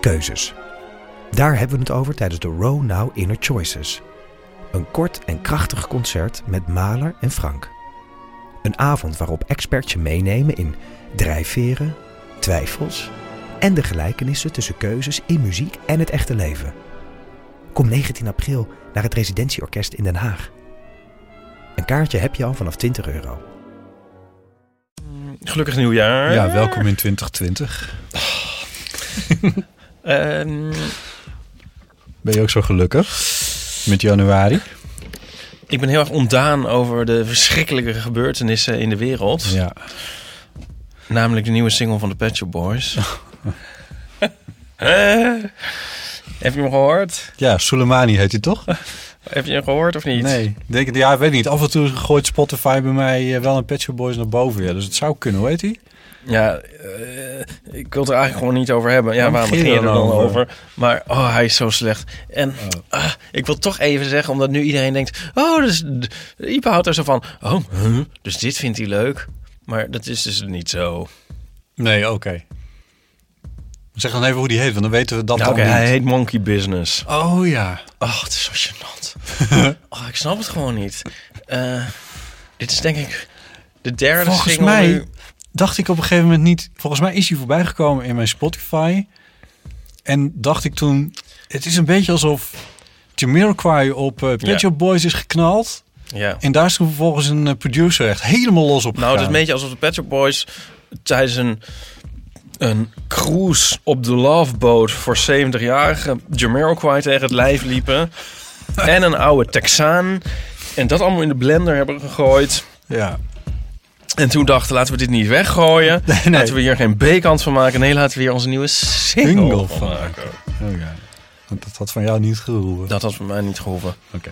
Keuzes. Daar hebben we het over tijdens de Row Now Inner Choices. Een kort en krachtig concert met Maler en Frank. Een avond waarop experts je meenemen in drijfveren, twijfels en de gelijkenissen tussen keuzes in muziek en het echte leven. Kom 19 april naar het Residentieorkest in Den Haag. Een kaartje heb je al vanaf 20 euro. Gelukkig nieuwjaar. Ja, welkom in 2020. Ehm, Ben je ook zo gelukkig met januari? ik ben heel erg ontdaan over de verschrikkelijke gebeurtenissen in de wereld. Ja. Namelijk de nieuwe single van de Pet Shop Boys. Eh, heb je hem gehoord? Ja, Soleimani heet hij toch? Heb je hem gehoord of niet? Nee. Denk, ja, ik weet niet. Af en toe gooit Spotify bij mij eh, wel een Pet Shop Boys naar boven. Ja, dus het zou kunnen, heet hij? Ja, eh, ik wil het er eigenlijk gewoon niet over hebben. Ja, Waarom waarom begin je er dan over? Maar oh, hij is zo slecht. En ah, ik wil toch even zeggen, omdat nu iedereen denkt... Oh, dus Ipe houdt er zo van... Oh, huh? dus dit vindt hij leuk. Maar dat is dus niet zo. Nee, oké. Zeg dan even hoe die heet, want dan weten we dat oké, niet. hij heet Monkey Business. Oh ja. Oh, het is zo gênant. oh, ik snap het gewoon niet. Eh, dit is denk ik de derde Volgens single mij nu. Dacht ik op een gegeven moment niet... Volgens mij is hij voorbij gekomen in mijn Spotify. En dacht ik toen... Het is een beetje alsof Jamiroquai op eh Pet. Shop Boys is geknald. Ja. En daar is toen vervolgens een eh, producer echt helemaal los op Nou, het is een beetje alsof de Pet Shop Boys tijdens een, een cruise op de Love Boat voor 70-jarige Jamiroquai tegen het lijf liepen. en een oude Texaan. En dat allemaal in de blender hebben gegooid. Ja. En toen dachten, laten we dit niet weggooien. nee. Laten we hier geen B-kant van maken. Nee, laten we hier onze nieuwe single, Single van van maken. Oh ja. Want Dat had van jou niet geroepen. Dat had voor mij niet gehoeven. Oké.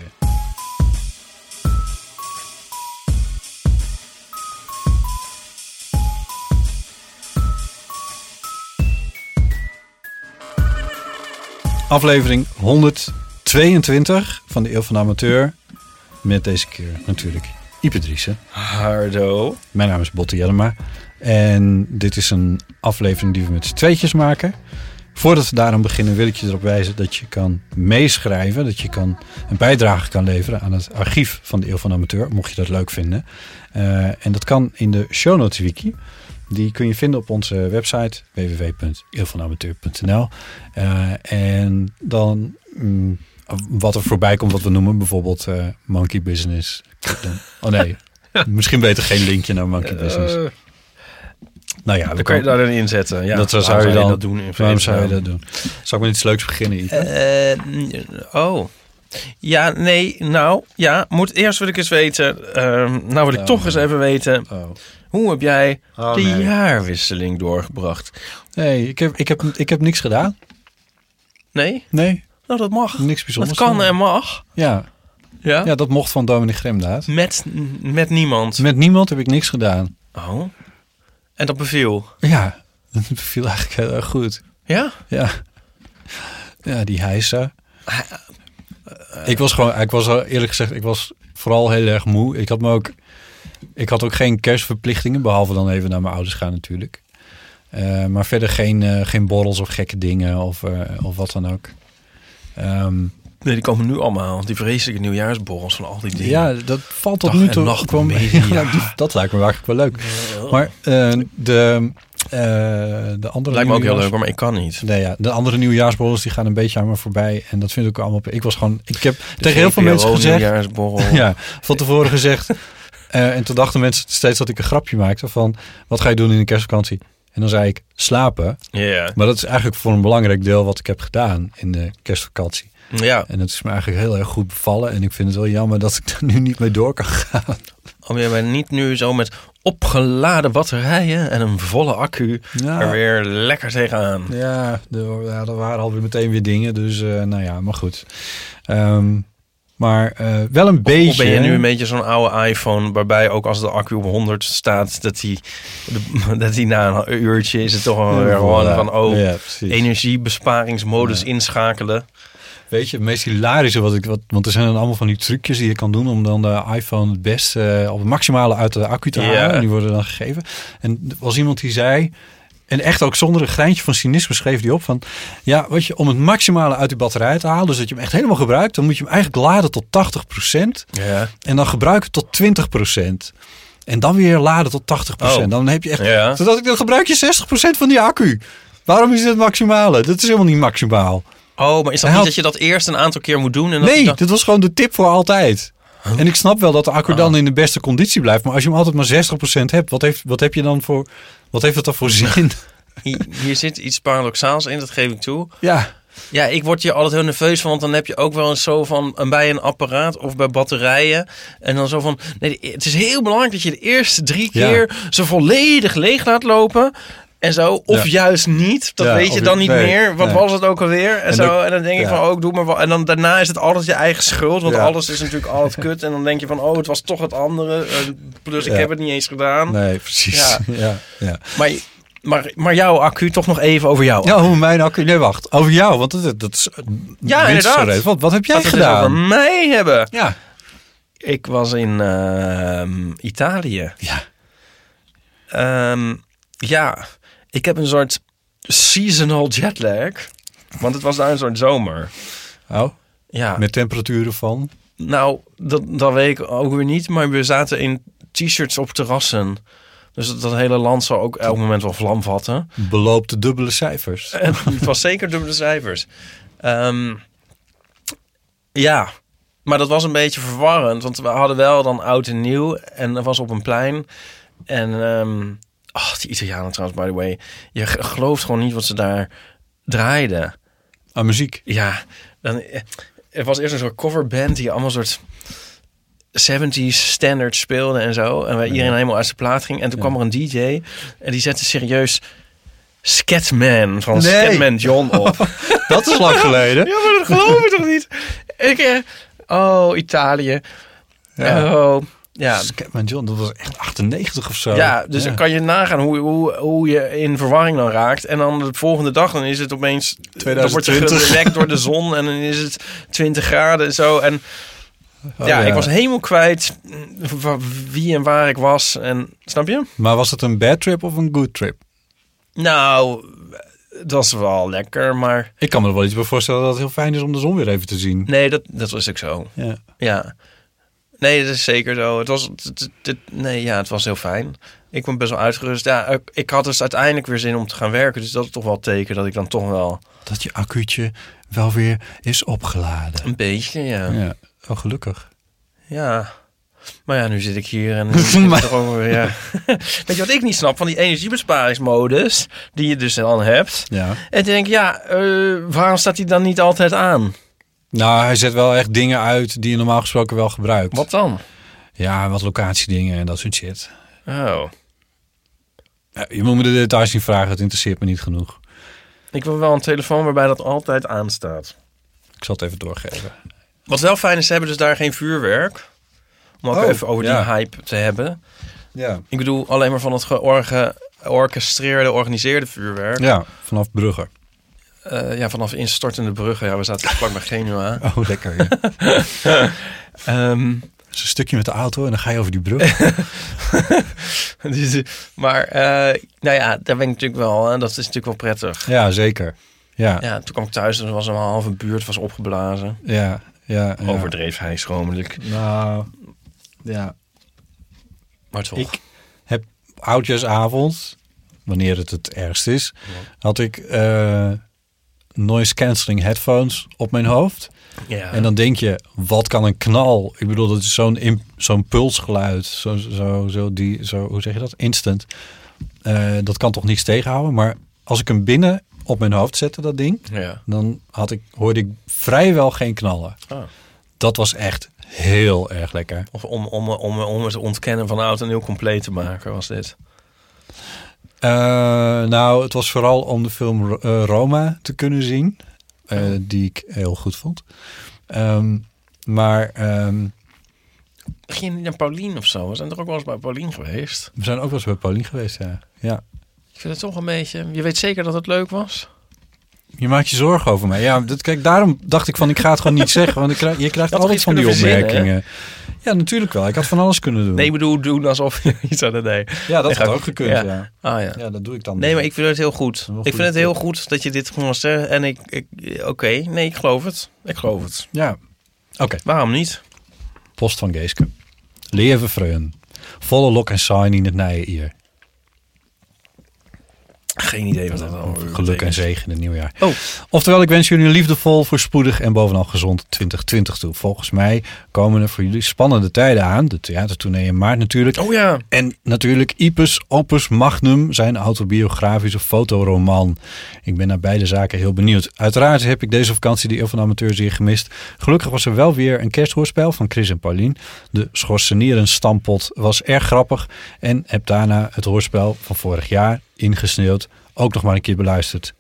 Aflevering 122 van de Eeuw van de Amateur. Met deze keer natuurlijk Ipe Driessen. Hardo. Mijn naam is Botte Jellema. En dit is een aflevering die we met z'n tweetjes maken. Voordat we daarom beginnen wil ik je erop wijzen dat je kan meeschrijven. Dat je kan een bijdrage kan leveren aan het archief van de Eeuw van de Amateur. Mocht je dat leuk vinden. Eh, en dat kan in de show notes wiki. Die kun je vinden op onze website www.eeuwvanamateur.nl Eh, En dan mm, wat er voorbij komt wat we noemen. Bijvoorbeeld eh, Monkey Business. Oh nee, misschien beter geen linkje naar Monkey Business. Eh, Nou ja, dan kan je daar dan inzetten. Ja, dat zou, waarom je dan dat doen. in Waarom zou je dat doen? Zal ik met iets leuks beginnen? Eh, oh. Ja, nee, nou, ja, moet eerst wil ik eens weten. ehm, nou wil ik Oh, toch eens even weten. Oh. Hoe heb jij Oh, de nee. jaarwisseling doorgebracht? Nee, ik heb, ik, heb, ik heb niks gedaan. Nee? Nee, Nou, dat mag. niks bijzonders. Dat kan en mag. Ja, Ja? ja, dat mocht van Dominic Gremdaad. Met, met niemand. Met niemand heb ik niks gedaan. Oh. En dat beviel. Ja, dat viel eigenlijk heel erg goed. Ja? Ja, ja die hijsa. Ik was gewoon, ik was eerlijk gezegd, ik was vooral heel erg moe. Ik had me ook, ik had ook geen kerstverplichtingen, behalve dan even naar mijn ouders gaan natuurlijk. Eh, maar verder geen, eh, geen borrels of gekke dingen of, eh, of wat dan ook. Ehm, Nee, die komen nu allemaal. Die vreselijke nieuwjaarsborrels van al die dingen. ja, dat valt tot Dag nu toe. nacht kwam-. Ja, dat lijkt me eigenlijk wel leuk. Maar eh, de, eh, de andere Lijkt me ook heel leuk, maar ik kan niet. Nee, ja, de andere nieuwjaarsborrels die gaan een beetje aan me voorbij. En dat vind ik ook allemaal... Ik was gewoon... Ik heb tegen heel veel mensen gezegd... Nieuwjaarsborrel. Ja, van tevoren gezegd. eh, en toen dachten mensen steeds dat ik een grapje maakte van... Wat ga je doen in de kerstvakantie? En dan zei ik slapen. Ja. Maar dat is eigenlijk voor een belangrijk deel wat ik heb gedaan in de kerstvakantie. Ja. En dat is me eigenlijk heel erg goed bevallen. En ik vind het wel jammer dat ik er nu niet mee door kan gaan. Oh, je niet nu zo met opgeladen batterijen en een volle accu Ja. er weer lekker tegenaan. Ja, er, ja, er waren alweer meteen weer dingen. Dus eh, nou ja, maar goed. Ehm, maar eh, wel een beetje. Of ben je nu een beetje zo'n oude iPhone waarbij ook als de accu op 100 staat, dat die, dat die na een uurtje is het toch wel weer gewoon Ja, van oh, ja, energiebesparingsmodus inschakelen. Weet je, het meest hilarische wat ik... Wat, want er zijn dan allemaal van die trucjes die je kan doen... om dan de iPhone het beste eh, op het maximale uit de accu te halen. En die worden dan gegeven. En er was iemand die zei... En echt ook zonder een greintje van cynisme schreef die op van... Ja, wat je, om het maximale uit die batterij te halen... dus dat je hem echt helemaal gebruikt... dan moet je hem eigenlijk laden tot 80%. Ja. En dan gebruiken tot 20%. En dan weer laden tot 80%. Oh. Dan heb je echt... Ja. Zodat ik, dan gebruik je 60% van die accu. Waarom is dit het maximale? Dat is helemaal niet maximaal. Oh, maar is dat Hij niet had- dat je dat eerst een aantal keer moet doen? En dat Nee, je dan- dit was gewoon de tip voor altijd. En ik snap wel dat de accu dan in de beste conditie blijft. Maar als je hem altijd maar 60% hebt, wat, heeft, wat heb je dan voor... Wat heeft het dan voor zin? Hier, zit iets paradoxaals in, dat geef ik toe. ja, Ja, ik word hier altijd heel nerveus van, want dan heb je ook wel eens zo van een- bij een apparaat of bij batterijen. En dan zo van, nee, het is heel belangrijk dat je de eerste drie Ja. keer ze volledig leeg laat lopen. En zo, of Ja. juist niet. Dat Ja, weet je dan niet nee, meer. Wat nee. was het ook alweer? En, En zo. en dan denk ik ja. van, oh, ik doe maar wel. En dan daarna is het altijd je eigen schuld. Want Ja. alles is natuurlijk altijd kut. En dan denk je van, oh, het was toch het andere. Eh, plus, ik Ja. heb het niet eens gedaan. nee, precies. Ja. Ja. Ja, Maar, maar, maar jouw accu, toch nog even over jou. ja. hoe mijn accu... Nee, wacht. Over jou, want dat, dat is... Ja, minstens zo inderdaad. Wat, wat heb jij het eens over gedaan? mij hebben. Ja. Ik was in ehm, Italië. Ja. Ehm, ja, ik heb een soort seasonal jetlag. Want het was daar een soort zomer. Oh, Ja, met temperaturen van... nou, dat, dat weet ik ook weer niet. Maar we zaten in t-shirts op terrassen. Dus dat, dat hele land zou ook elk moment wel vlam vatten. beloopte dubbele cijfers. En het was zeker dubbele cijfers. Ehm, ja, maar dat was een beetje verwarrend. Want we hadden wel dan oud en nieuw. En dat was op een plein. En, ehm oh, die Italianen trouwens, by the way. Je gelooft gewoon niet wat ze daar draaiden. Aan muziek. Ja, dan, eh, er was eerst een soort coverband die allemaal soort 70s standards speelde en zo. En waar iedereen helemaal uit zijn plaat ging. En toen kwam er een DJ en die zette serieus Scatman van Nee. Scatman John op. Dat is lang geleden. ja, maar dat geloof ik toch niet? Ik, eh, oh, Italië. Ja. Oh, ja. Scatman John, dat was echt 98 of zo. Ja, dus dan kan je nagaan hoe, hoe, hoe je in verwarring dan raakt. En dan de volgende dag, dan is het opeens... Dan word je 2020. gewekt door de zon en dan is het 20 graden en zo. En Oh, ja, ik was helemaal kwijt wie en waar ik was. En, snap je? Maar was het een bad trip of een good trip? Nou, het was wel lekker, maar... Ik kan me er wel iets bij voorstellen dat het heel fijn is om de zon weer even te zien. Nee, dat, dat was ook zo. Ja. Ja. Nee, dat is zeker zo. Het was, het, nee, ja, het was heel fijn. Ik ben best wel uitgerust. Ja, ik, ik had dus uiteindelijk weer zin om te gaan werken. Dus dat is toch wel teken dat ik dan toch wel Dat je accuutje wel weer is opgeladen. een beetje, ja. Ja. Ja, oh gelukkig. Maar ja, nu zit ik hier en ja. Weet je wat ik niet snap van die energiebesparingsmodus die je dus dan hebt? Ja. En dan denk ik, ja, eh, waarom staat die dan niet altijd aan? Nou, hij zet wel echt dingen uit die je normaal gesproken wel gebruikt. Wat dan? Ja, wat locatiedingen en dat soort shit. Oh, Ja, je moet me de details niet vragen, het interesseert me niet genoeg. ik wil wel een telefoon waarbij dat altijd aanstaat. Ik zal het even doorgeven. Wat wel fijn is, ze hebben dus daar geen vuurwerk. Om ook Oh, even over ja. die hype te hebben. Ja. Ik bedoel alleen maar van het georchestreerde, organiseerde vuurwerk. Ja, vanaf Brugge. Eh, ja, vanaf instortende bruggen. Ja, we zaten vlak bij Genua. Oh, lekker. Ja. Dus een stukje met de auto en dan ga je over die brug. dus, maar eh, nou ja, daar ben ik natuurlijk wel. En dat is natuurlijk wel prettig. ja, zeker. Ja, ja, Ja, toen kwam ik thuis en er was een halve buurt was opgeblazen. ja. ja, Overdreef hij schromelijk. Nou, ja. Maar toch. Ik heb oudjaarsavond, wanneer het het ergst is, had ik eh, noise cancelling headphones op mijn hoofd. ja. En dan denk je, wat kan een knal? Ik bedoel, dat is zo'n zo'n pulsgeluid, zo, zo, zo, die, zo, hoe zeg je dat? Instant. Eh, dat kan toch niets tegenhouden? Maar als ik hem binnen op mijn hoofd zette, dat ding, ja. dan had ik, hoorde ik vrijwel geen knallen. Ah. Dat was echt Heel erg lekker. Of om, om, om, om het ontkennen van oud en heel compleet te maken, was dit? Eh, nou, het was vooral om de film eh, Roma te kunnen zien. eh, Die ik heel goed vond. Ehm, maar ehm, Ging je niet naar Paulien of zo? We zijn toch ook wel eens bij Paulien geweest? we zijn ook wel eens bij Paulien geweest, ja. ja. Ik vind het toch een beetje... Je weet zeker dat het leuk was? Je maakt je zorgen over mij. Ja, dat, kijk, daarom dacht ik van ik ga het gewoon niet zeggen. Want ik krijg, je krijgt altijd van die verzinnen, opmerkingen. Ja, natuurlijk wel. Ik had van alles kunnen doen. Nee, ik bedoel, doen alsof je iets aan het deed. ja, dat had ook gekund, ja. ja. Ah ja. Ja, dat doe ik dan. Nee, maar ik vind het heel goed. Ik goed. vind het heel goed dat je dit gewoon zegt. En ik... ik Oké, nee, ik geloof het. Ik geloof het. Ja. Oké, Waarom niet? post van Geeske. Leven vreun. Volle lok en sign in het nije hier. Geen idee wat dat dan Geluk en zegen in het nieuwjaar. Oh. Oftewel, ik wens jullie een liefdevol, voorspoedig en bovenal gezond 2020 toe. Volgens mij komen er voor jullie spannende tijden aan. De theatertournee in maart natuurlijk. Oh ja. En natuurlijk Ipus Opus Magnum, zijn autobiografische fotoroman. Ik ben naar beide zaken heel benieuwd. Uiteraard heb ik deze vakantie de Eeuw van de Amateur zeer gemist. Gelukkig was er wel weer een kersthoorspel van Chris en Paulien. De Schorsennieren stampot was erg grappig. En heb daarna het hoorspel van vorig jaar, Ingesneeuwd, ook nog maar een keer beluisterd.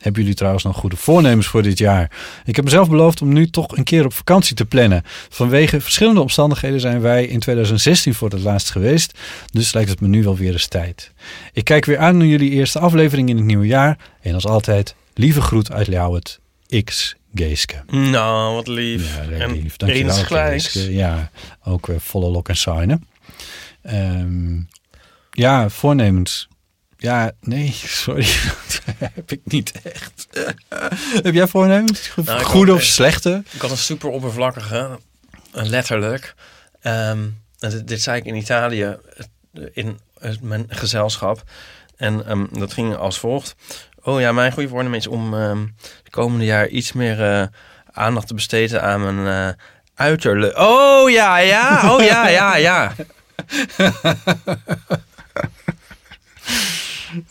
Hebben jullie trouwens nog goede voornemens voor dit jaar? Ik heb mezelf beloofd om nu toch een keer op vakantie te plannen. Vanwege verschillende omstandigheden zijn wij in 2016 voor het laatst geweest. Dus lijkt het me nu wel weer eens tijd. Ik kijk weer aan naar jullie eerste aflevering in het nieuwe jaar. En als altijd, lieve groet uit Ljouwert, X Geeske. Nou, wat lief. Ja, en lief. Dankjewel. Geeske. Ja, ook weer volle lok en signen. Ehm, ja, voornemens. Ja, nee, sorry. Dat heb ik niet echt. heb jij voornemens? Nou, Goede of echt. slechte? Ik had een super oppervlakkige, letterlijk. Ehm, dit, dit zei ik in Italië eh, in eh, mijn gezelschap. En ehm, dat ging als volgt. Oh ja, mijn goede voornemen is om ehm de komende jaar iets meer eh, aandacht te besteden aan mijn uiterlijk. Oh ja, ja, oh ja, ja, ja.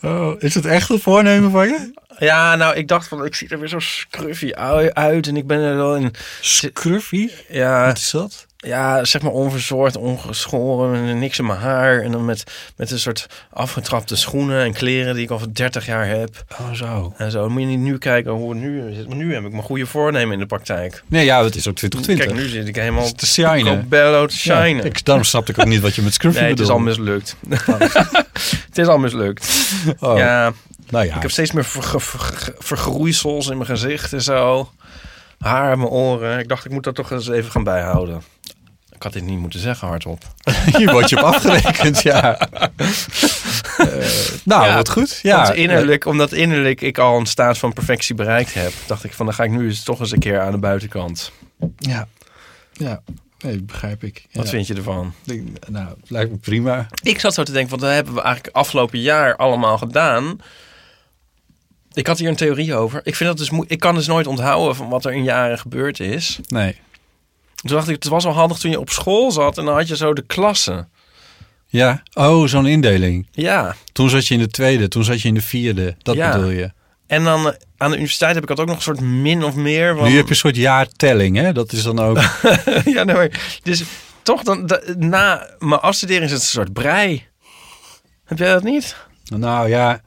Oh, is het echt een voornemen van je? Ja, nou, ik dacht van, ik zie er weer zo scruffy ui- uit en ik ben er wel in... Scruffy? Ja, Wat is dat? Ja, zeg maar onverzorgd, ongeschoren, en niks in mijn haar. En dan met, met een soort afgetrapte schoenen en kleren die ik al 30 jaar heb. Oh, zo. En zo, moet je niet nu kijken hoe het nu zit. Maar nu heb ik mijn goede voornemen in de praktijk. Nee, ja, het is ook 2020. Kijk, nu zit ik helemaal te shinen. bello te Ja, shinen. ik, daarom snapte ik ook niet wat je met Scruffy nee, het is al mislukt. het is al mislukt. Oh, Ja, nou ja. ik heb steeds meer verge- vergroeisels in mijn gezicht en zo. Haar in mijn oren. Ik dacht, ik moet dat toch eens even gaan bijhouden. Ik had dit niet moeten zeggen hardop. Hier word je op afgerekend, ja. Eh, nou, Ja, wat goed. Ja, omdat, innerlijk, omdat innerlijk ik al een staat van perfectie bereikt heb, dacht ik van dan ga ik nu eens toch eens een keer aan de buitenkant. Ja, ja. Nee, begrijp ik. Wat ja. vind je ervan? Ik- Nou, het lijkt me prima. Ik zat zo te denken, want dat hebben we eigenlijk afgelopen jaar allemaal gedaan. Ik had hier een theorie over. Ik, vind dat dus ik kan dus nooit onthouden van wat er in jaren gebeurd is. Nee. Toen dacht ik, het was wel handig toen je op school zat en dan had je zo de klassen. Ja, oh, zo'n indeling. Ja, Toen zat je in de tweede, toen zat je in de vierde. Dat Ja. bedoel je. en dan eh, aan de universiteit heb ik dat ook nog een soort min of meer. Want... Nu heb je een soort jaartelling, hè? Dat is dan ook... ja, nee, maar, dus toch dan, da- na mijn afstuderen is het een soort brei. Heb jij dat niet? nou ja,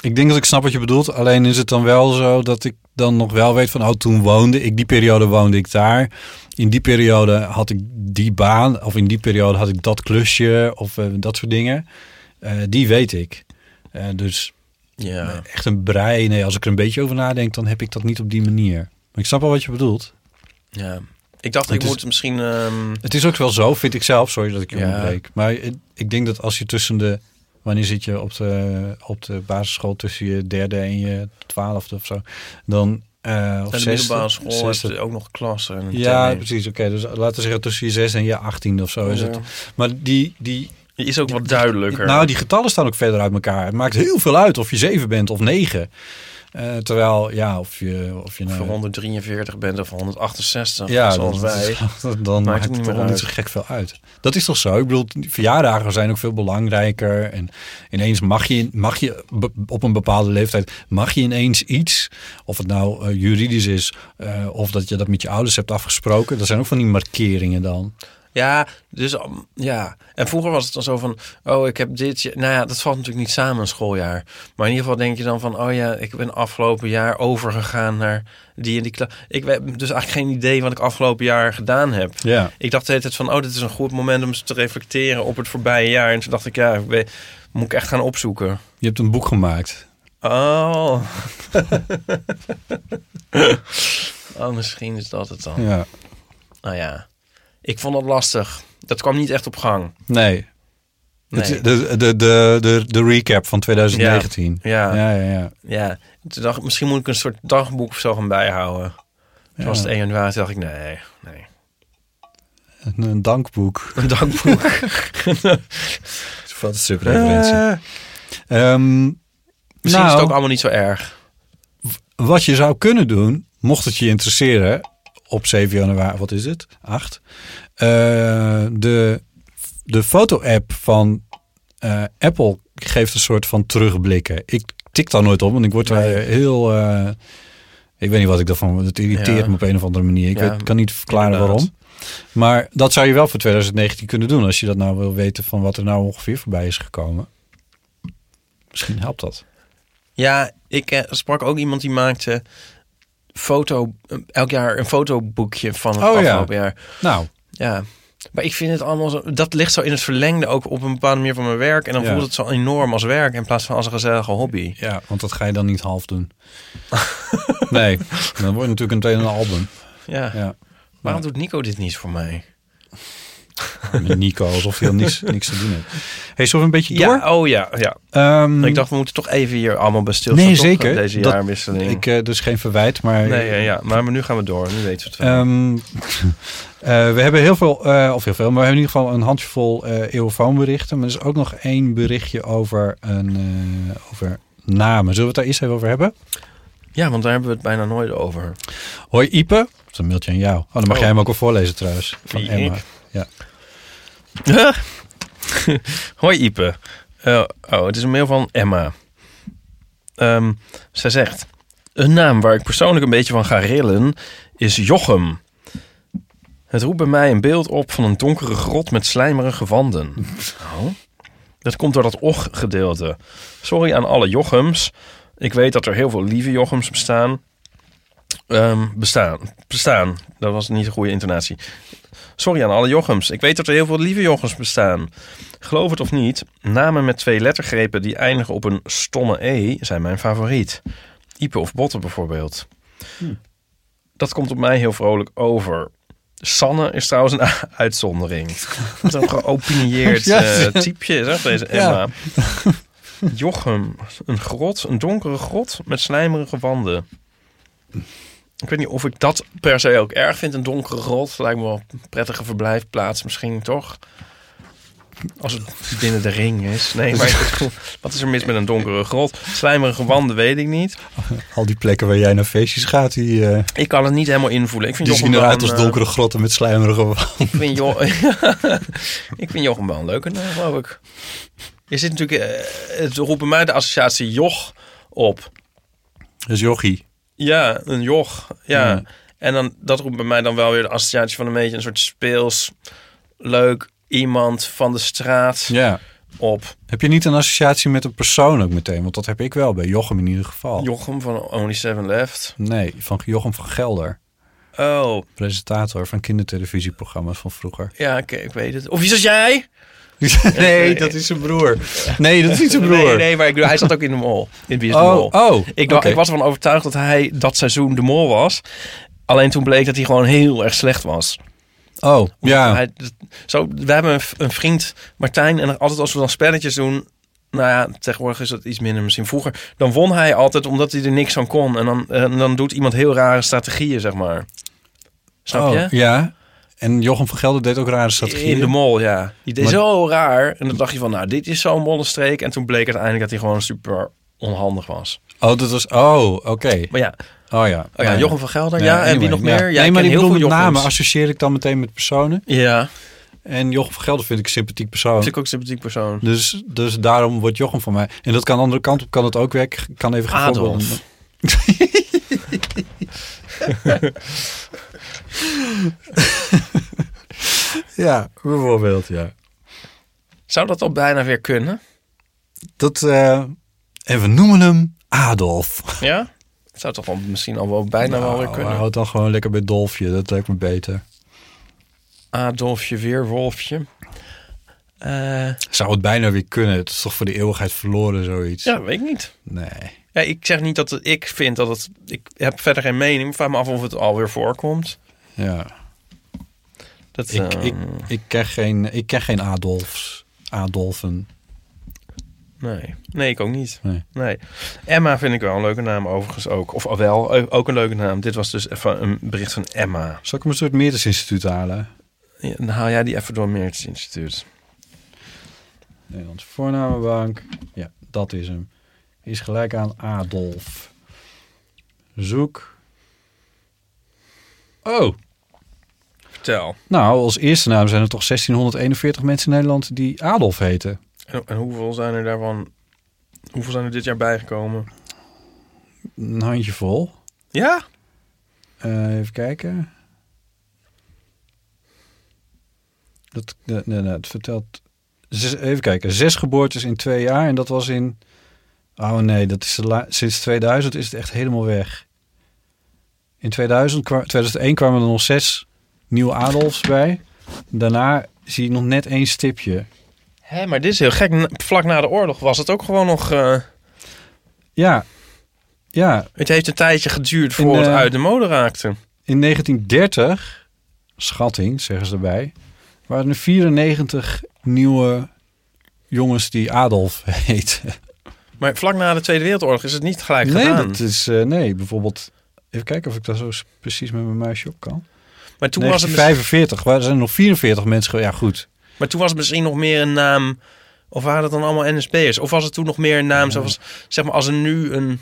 ik denk dat ik snap wat je bedoelt. Alleen is het dan wel zo dat ik dan nog wel weet van... Oh, toen woonde ik, die periode woonde ik daar. In die periode had ik die baan. Of in die periode had ik dat klusje. Of eh, dat soort dingen. Eh, die weet ik. Eh, dus Ja. echt een brei. Nee, als ik er een beetje over nadenk, dan heb ik dat niet op die manier. Maar ik snap wel wat je bedoelt. ja. Ik dacht, Het ik is- moet misschien... ehm, Het is ook wel zo, vind ik zelf. Sorry dat ik je Ja. onderbreek. Maar ik- ik denk dat als je tussen de wanneer zit je op de, op de basisschool tussen je derde en je twaalfde of zo, dan uh, of de middelbare school is ook nog klassen. Ja, precies. Oké, dus laten we zeggen tussen je zes en je 18 of zo is het. Maar die, die, is ook wat duidelijker. nou, die getallen staan ook verder uit elkaar. Het maakt heel veel uit of je 7 bent of negen. Eh, terwijl, ja, of je... Of je, nou- 143 bent of 168, ja, zoals dan, wij. Dan, maakt het, niet, meer niet zo gek veel uit. Dat is toch zo? Ik bedoel, verjaardagen zijn ook veel belangrijker. En ineens mag je, mag je op een bepaalde leeftijd... mag je ineens iets, of het nou eh, juridisch is... Eh, of dat je dat met je ouders hebt afgesproken. Dat zijn ook van die markeringen dan. Ja, dus um, ja. En vroeger was het dan zo van, oh, ik heb dit. Nou ja, dat valt natuurlijk niet samen een schooljaar. Maar in ieder geval denk je dan van, oh ja, ik ben afgelopen jaar overgegaan naar die en die klas. Ik heb dus eigenlijk geen idee wat ik afgelopen jaar gedaan heb. Ja. Ik dacht de hele tijd van, oh, dit is een goed moment om te reflecteren op het voorbije jaar. En toen dacht ik, ja, ik moet ik echt gaan opzoeken. Je hebt een boek gemaakt. Oh. oh, misschien is dat het dan. Ja. Nou ja, ik vond dat lastig. Dat kwam niet echt op gang. Nee. Nee. Het- de, de, de, de, de recap van 2019. Ja. Ja, ja, ja. Ja, toen dacht ik, misschien moet ik een soort dagboek of zo gaan bijhouden. Toen was het 1 januari, toen dacht ik, nee, nee. Een, een dankboek. Een dagboek. Wat een subreferentie. Eh, Ehm, misschien nou, is het ook allemaal niet zo erg. Wat je zou kunnen doen, mocht het je interesseren, op 7 januari, wat is het? 8. Eh, de, de foto-app van eh, Apple geeft een soort van terugblikken. Ik tik daar nooit op, want ik word daar Nee. heel. eh, ik weet niet wat ik daarvan. Het irriteert Ja. me op een of andere manier. Ik Ja, weet, kan niet verklaren inderdaad. waarom. Maar dat zou je wel voor 2019 kunnen doen. Als je dat nou wil weten van wat er nou ongeveer voorbij is gekomen. Misschien helpt dat. Ja, ik eh, sprak ook iemand die maakte foto, elk jaar een fotoboekje van het Oh, ja. afgelopen jaar. Nou, Ja, maar ik vind het allemaal zo, dat ligt zo in het verlengde ook op een bepaalde manier van mijn werk. En dan Ja. voelt het zo enorm als werk in plaats van als een gezellige hobby. Ja, want dat ga je dan niet half doen. nee, dan wordt het natuurlijk een album. Ja. Ja. Waarom doet Nico dit niet voor mij? Nico, alsof al niks, niks te doen heeft. Hey, zullen we een beetje door? Ja, oh ja, ja. Ehm, Ik dacht, we moeten toch even hier allemaal bij stilstaan. Nee, toch, zeker. Deze Dat- jaarwisseling. ik, eh, dus geen verwijt, maar... nee, ja, ja, maar nu gaan we door. Nu weten we het wel. Eh, we hebben heel veel, eh, of heel veel, maar we hebben in ieder geval een handjevol eeuwfoonberichten. Maar er is ook nog één berichtje over, een, over namen. Zullen we het daar eerst even over hebben? ja, want daar hebben we het bijna nooit over. Hoi Ipe. Dat is een mailtje aan jou. Oh, dan mag Oh. jij hem ook wel voorlezen trouwens. Van Wie, Emma. ik? Ja. Hoi Ipe. Eh, oh, het is een mail van Emma. Ehm, zij zegt... Een naam waar ik persoonlijk een beetje van ga rillen is Jochem. Het roept bij mij een beeld op van een donkere grot met slijmerige wanden. Oh. Dat komt door dat och-gedeelte. Sorry aan alle Jochems. Ik weet dat er heel veel lieve Jochems bestaan. Ehm, bestaan. Bestaan. Dat was niet een goede intonatie. Sorry aan alle Jochems. Ik weet dat er heel veel lieve Jochems bestaan. Geloof het of niet, namen met twee lettergrepen die eindigen op een stomme E zijn mijn favoriet. Ipe of Botte bijvoorbeeld. Dat komt op mij heel vrolijk over. Sanne is trouwens een uitzondering. Wat een geopinieerd Ja. eh, typeje, zeg deze Ja. Emma. Jochem, een grot, een donkere grot met slijmerige wanden. Ik weet niet of ik dat per se ook erg vind, een donkere grot. Lijkt me wel een prettige verblijfplaats misschien, toch? Als het binnen de ring is. Nee, maar wat is er mis met een donkere grot? Slijmerige wanden weet ik niet. Al die plekken waar jij naar feestjes gaat, die, eh, Ik kan het niet helemaal invoelen. Ik vind die Jochem zien eruit als eh, donkere grotten met slijmerige wanden. Ik vind, jo ik vind Jochem wel een leuke naam, geloof ik. Je zit natuurlijk... eh, het roept bij mij de associatie joch op. Dus jochie. Ja, een joch. Ja. En dan, dat roept bij mij dan wel weer de associatie van een beetje een soort speels, leuk iemand van de straat Ja. op. Heb je niet een associatie met een persoon ook meteen? Want dat heb ik wel bij Jochem in ieder geval. Jochem van Only Seven Left. Nee, van Jochem van Gelder. Oh, Presentator van kindertelevisieprogramma's van vroeger. ja, ik, ik weet het. Of is jij? nee, dat is zijn broer. Nee, dat is niet zijn broer. Nee, nee, maar ik bedoel, hij zat ook in de mol. In Wie is de Oh, Mol. oh. Ik, dacht- ik was ervan overtuigd dat hij dat seizoen de mol was. Alleen toen bleek dat hij gewoon heel erg slecht was. Oh, ja. Hij, zo, we hebben een, vriend, Martijn, en altijd als we dan spelletjes doen... Nou ja, tegenwoordig is dat iets minder misschien vroeger. Dan won hij altijd omdat hij er niks aan kon. En dan, en dan doet iemand heel rare strategieën, zeg maar. Snap Oh, je? Ja. En Jochem van Gelder deed ook rare strategieën. In de mol, ja. Die deed Maar- zo raar. En dan dacht je van, nou, dit is zo'n mollenstreek. En toen bleek uiteindelijk dat hij gewoon super onhandig was. Oh, dat was... Oh, oké. Maar ja, Oh ja. oh ja Jochem van Gelder. Ja, en wie nog ja. meer? Ja, nee, maar ik bedoel veel met namen associeer ik dan meteen met personen. Ja, En Jochem van Gelder vind ik een sympathiek persoon. vind ik ook een sympathiek persoon. Dus, dus daarom wordt Jochem van mij. En dat kan de andere kant op, kan het ook werken. Ik kan even geen Adolf. Ja, bijvoorbeeld, ja. Zou dat al bijna weer kunnen? Dat, eh, en we noemen hem Adolf. Ja? Het zou toch wel misschien al wel bijna wel weer Nou, kunnen. Houd dan gewoon lekker bij Dolfje. Dat lijkt me beter. Adolfje, Weerwolfje. Eh Zou het bijna weer kunnen? Het is toch voor de eeuwigheid verloren, zoiets? ja, weet ik niet. Nee. Ja, ik zeg niet dat het, ik vind dat het... Ik heb verder geen mening. Ik vraag me af of het alweer voorkomt. Ja. Dat, Ik, eh, ik, ik, ken geen, ik ken geen Adolfs. Adolfen. Nee. Nee, ik ook niet. Nee. Nee. Emma vind ik wel een leuke naam overigens ook. Of wel, eh, ook een leuke naam. Dit was dus even een bericht van Emma. Zal ik hem een soort Meertesinstituut halen? Ja, dan haal jij die even door Meertens Instituut. Nederlandse voornamenbank. Ja, dat is hem. Is gelijk aan Adolf. Zoek. Oh, Vertel. nou, als eerste naam zijn er toch 1641 mensen in Nederland die Adolf heten. En, en hoeveel zijn er daarvan... Hoeveel zijn er dit jaar bijgekomen? Een handjevol. Ja? Eh, even kijken. Dat, nee, nee, nee, het vertelt... Zes- even kijken. Zes geboortes in twee jaar. En dat was in... Oh nee, dat is de la- sinds 2000 is het echt helemaal weg. In 2000, kwa- 2001 kwamen er nog zes nieuwe Adolfs bij. Daarna zie ik nog net één stipje. Hé, maar dit is heel gek. Vlak na de oorlog was het ook gewoon nog... eh, Ja, ja het heeft een tijdje geduurd In, voor het eh, uit de mode raakte. in 1930, schatting zeggen ze erbij, waren er 94 nieuwe jongens die Adolf heten. Maar vlak na de Tweede Wereldoorlog is het niet gelijk Nee, gedaan. dat is, eh, nee, bijvoorbeeld, even kijken of ik daar zo precies met mijn muisje op kan. Maar toen, was het misschien, 1945, waar zijn er nog 44 mensen Ja, goed. maar toen was het misschien nog meer een naam... Of waren het dan allemaal NSB'ers? Of was het toen nog meer een naam zoals... Zeg maar, als er nu een...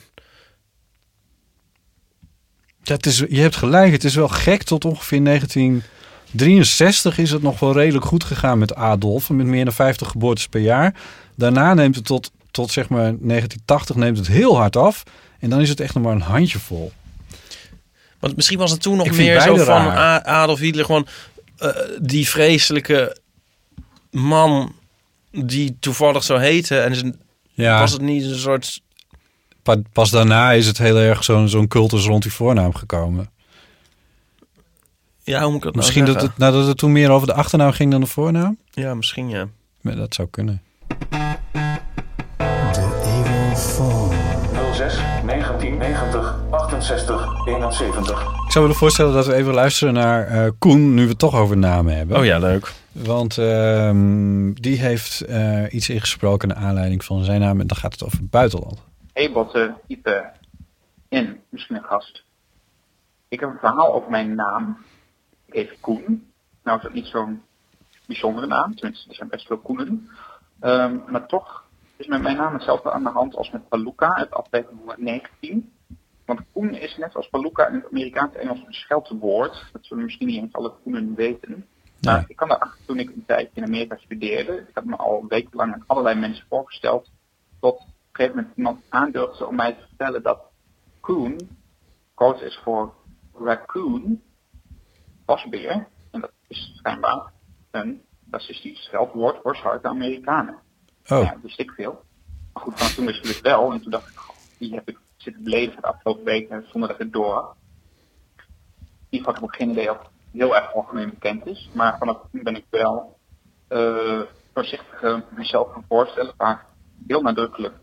Het is, je hebt gelijk, het is wel gek. Tot ongeveer 1963 is het nog wel redelijk goed gegaan met Adolf. Met meer dan 50 geboortes per jaar. Daarna neemt het tot, tot zeg maar 1980 neemt het heel hard af. En dan is het echt nog maar een handjevol. Want misschien was het toen nog meer zo van raar. Adolf Hitler. Gewoon eh, die vreselijke man die toevallig zo heette. En Ja, was het niet een soort... pa- pas daarna is het heel erg zo'n zo'n cultus rond die voornaam gekomen. Ja, hoe moet ik dat Misschien nou dat het, nadat het toen meer over de achternaam ging dan de voornaam. Ja, misschien ja. Maar dat zou kunnen. 06 1990 68 71. Ik zou willen voorstellen dat we even luisteren naar eh, Koen, nu we het toch over namen hebben. Oh ja, leuk. Want ehm, die heeft eh, iets ingesproken naar aanleiding van zijn naam. En dan gaat het over het buitenland. Hey Botte, Ipe en misschien een gast. Ik heb een verhaal over mijn naam. Ik heet Koen. Nou is dat niet zo'n bijzondere naam, tenminste er zijn best veel Koenen. Ehm, maar toch is met mijn naam hetzelfde aan de hand als met Paluca uit aflevering 119. Want Koen is net als Paluca in het Amerikaanse Engels een scheldwoord. Dat zullen misschien niet eens alle Koenen weten. Maar Nee. ik kwam erachter toen ik een tijdje in Amerika studeerde. Ik had me al wekenlang aan allerlei mensen voorgesteld. Tot op een gegeven moment iemand aandurfde om mij te vertellen dat coon, code is voor raccoon, wasbeer. En dat is schijnbaar een racistisch scheldwoord voor zwarte Amerikanen. Oh, Ja, wist ik veel. Maar goed, vanaf toen wist ik het wel. En toen dacht ik, die heb ik zitten beleven de afgelopen weken zonder dat het door had. Geval heb ik geen heel erg algemeen bekend is. Maar vanaf toen ben ik wel eh, voorzichtig eh, mezelf gaan voorstellen. Maar heel nadrukkelijk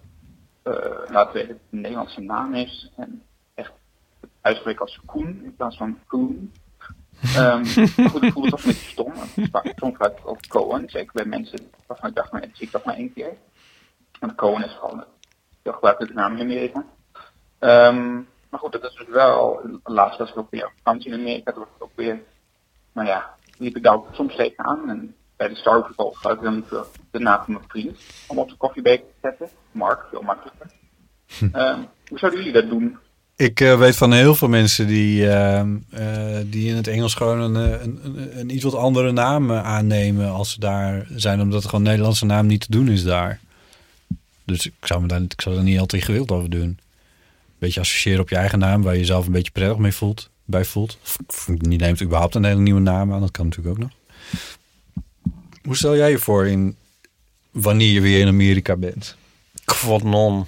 eh, laten weten dat het een Nederlandse naam is. En echt uitspreken als Koen in plaats van Koen. Ehm, maar goed, ik voelde het toch een beetje stom. Soms uit als Cohen. Zeker bij mensen waarvan ik dacht, maar dat zie ik toch maar één keer. Want Cohen is gewoon een heel gebruikelijke naam in Amerika. Ehm, maar goed, dat is dus wel, laatst was ik ook weer op vakantie in Amerika. Toen was ik ook weer, nou ja, liep ik daar ook soms tegenaan. En bij de Starbucks gebruik ik dan de naam van mijn vriend. Om op de koffiebeker te zetten. Mark, veel makkelijker. Ehm, hoe zouden jullie dat doen? Ik eh, weet van heel veel mensen die, ehm, eh, die in het Engels gewoon een, eh, een, een, een iets wat andere naam aannemen als ze daar zijn, omdat gewoon Nederlandse naam niet te doen is daar. Dus ik zou, me daar, ik zou er niet altijd gewild over doen. Een beetje associëren op je eigen naam, waar je jezelf een beetje prettig mee voelt, bij voelt. Of, neemt überhaupt een hele nieuwe naam aan, dat kan natuurlijk ook nog. Hoe stel jij je voor in wanneer je weer in Amerika bent? Quadnon.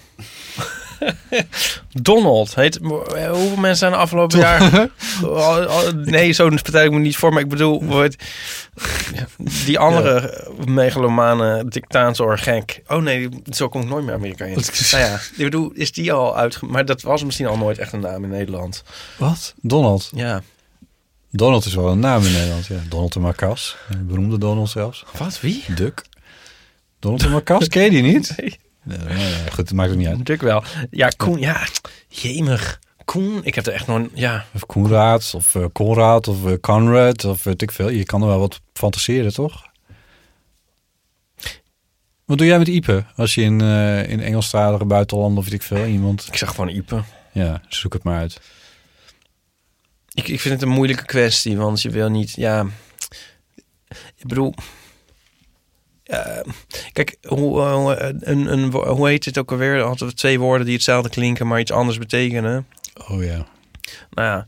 Donald heet. Hoeveel mensen zijn de afgelopen jaar? Oh, oh, nee, zo stel ik me niet voor. Maar ik bedoel, die andere megalomane dictator gek. Oh nee, zo kom ik nooit meer Amerika in. nou ja, ik bedoel, is die al uit? Maar dat was misschien al nooit echt een naam in Nederland. Wat? Donald? Ja. Donald is wel een naam in Nederland, ja. Donald de Marcas. Een beroemde Donald zelfs. Wat? Wie? Duck. Donald de Marcas, ken je die niet? Nee. Nee, goed, het maakt ook niet uit. Natuurlijk wel. Ja, Koen. Ja, jemig. Koen, ik heb er echt nog... Ja, Of Koenraad, of eh Conrad, of eh, Conrad, of weet ik veel. Je kan er wel wat fantaseren, toch? Wat doe jij met Ipe? Als je in, eh in Engelstalige buitenlanden, of weet ik veel, iemand... ik zeg gewoon Ipe. Ja, zoek het maar uit. Ik, ik vind het een moeilijke kwestie, want je wil niet, ja. Ik bedoel. Ja, kijk, hoe, eh, hoe- een, een, hoe heet het ook alweer? Hadden we twee woorden die hetzelfde klinken, maar iets anders betekenen. Oh ja. Nou ja,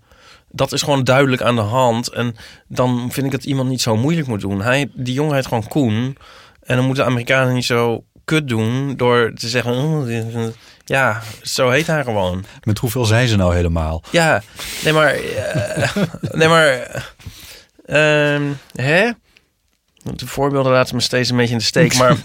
dat is gewoon duidelijk aan de hand. En dan vind ik dat iemand niet zo moeilijk moet doen. Hij, die jongen heet gewoon Koen. En dan moeten de Amerikanen niet zo kut doen door te zeggen... "Oh, dit is een-" ja, zo heet hij gewoon. Met hoeveel zijn ze nou helemaal? Ja, nee maar... eh, nee maar... eh, ehm, hè? De voorbeelden laten me steeds een beetje in de steek, maar...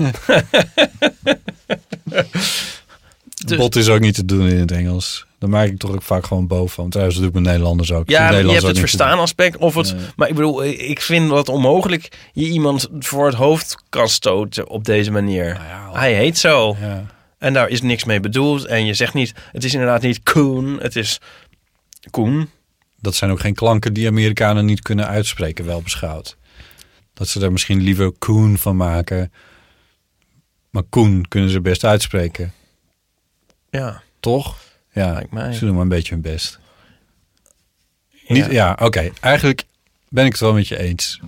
Dus- Bot is ook niet te doen in het Engels. Daar maak ik toch ook vaak gewoon boven van. Trouwens, dat doe ik met Nederlanders ook. Ja, je hebt het verstaan aspect. Of het, Nee. Maar ik bedoel, ik vind dat onmogelijk je iemand voor het hoofd kan stoten op deze manier. Nou ja, Hij heet zo. Ja. En daar is niks mee bedoeld. En je zegt niet, het is inderdaad niet Koen, het is Koen. Dat zijn ook geen klanken die Amerikanen niet kunnen uitspreken, wel beschouwd. Dat ze er misschien liever Koen van maken. Maar Koen kunnen ze best uitspreken. Ja, Toch? Ja, ze doen maar een beetje hun best. ja. Niet, ja, oké. Eigenlijk ben ik het wel met je eens.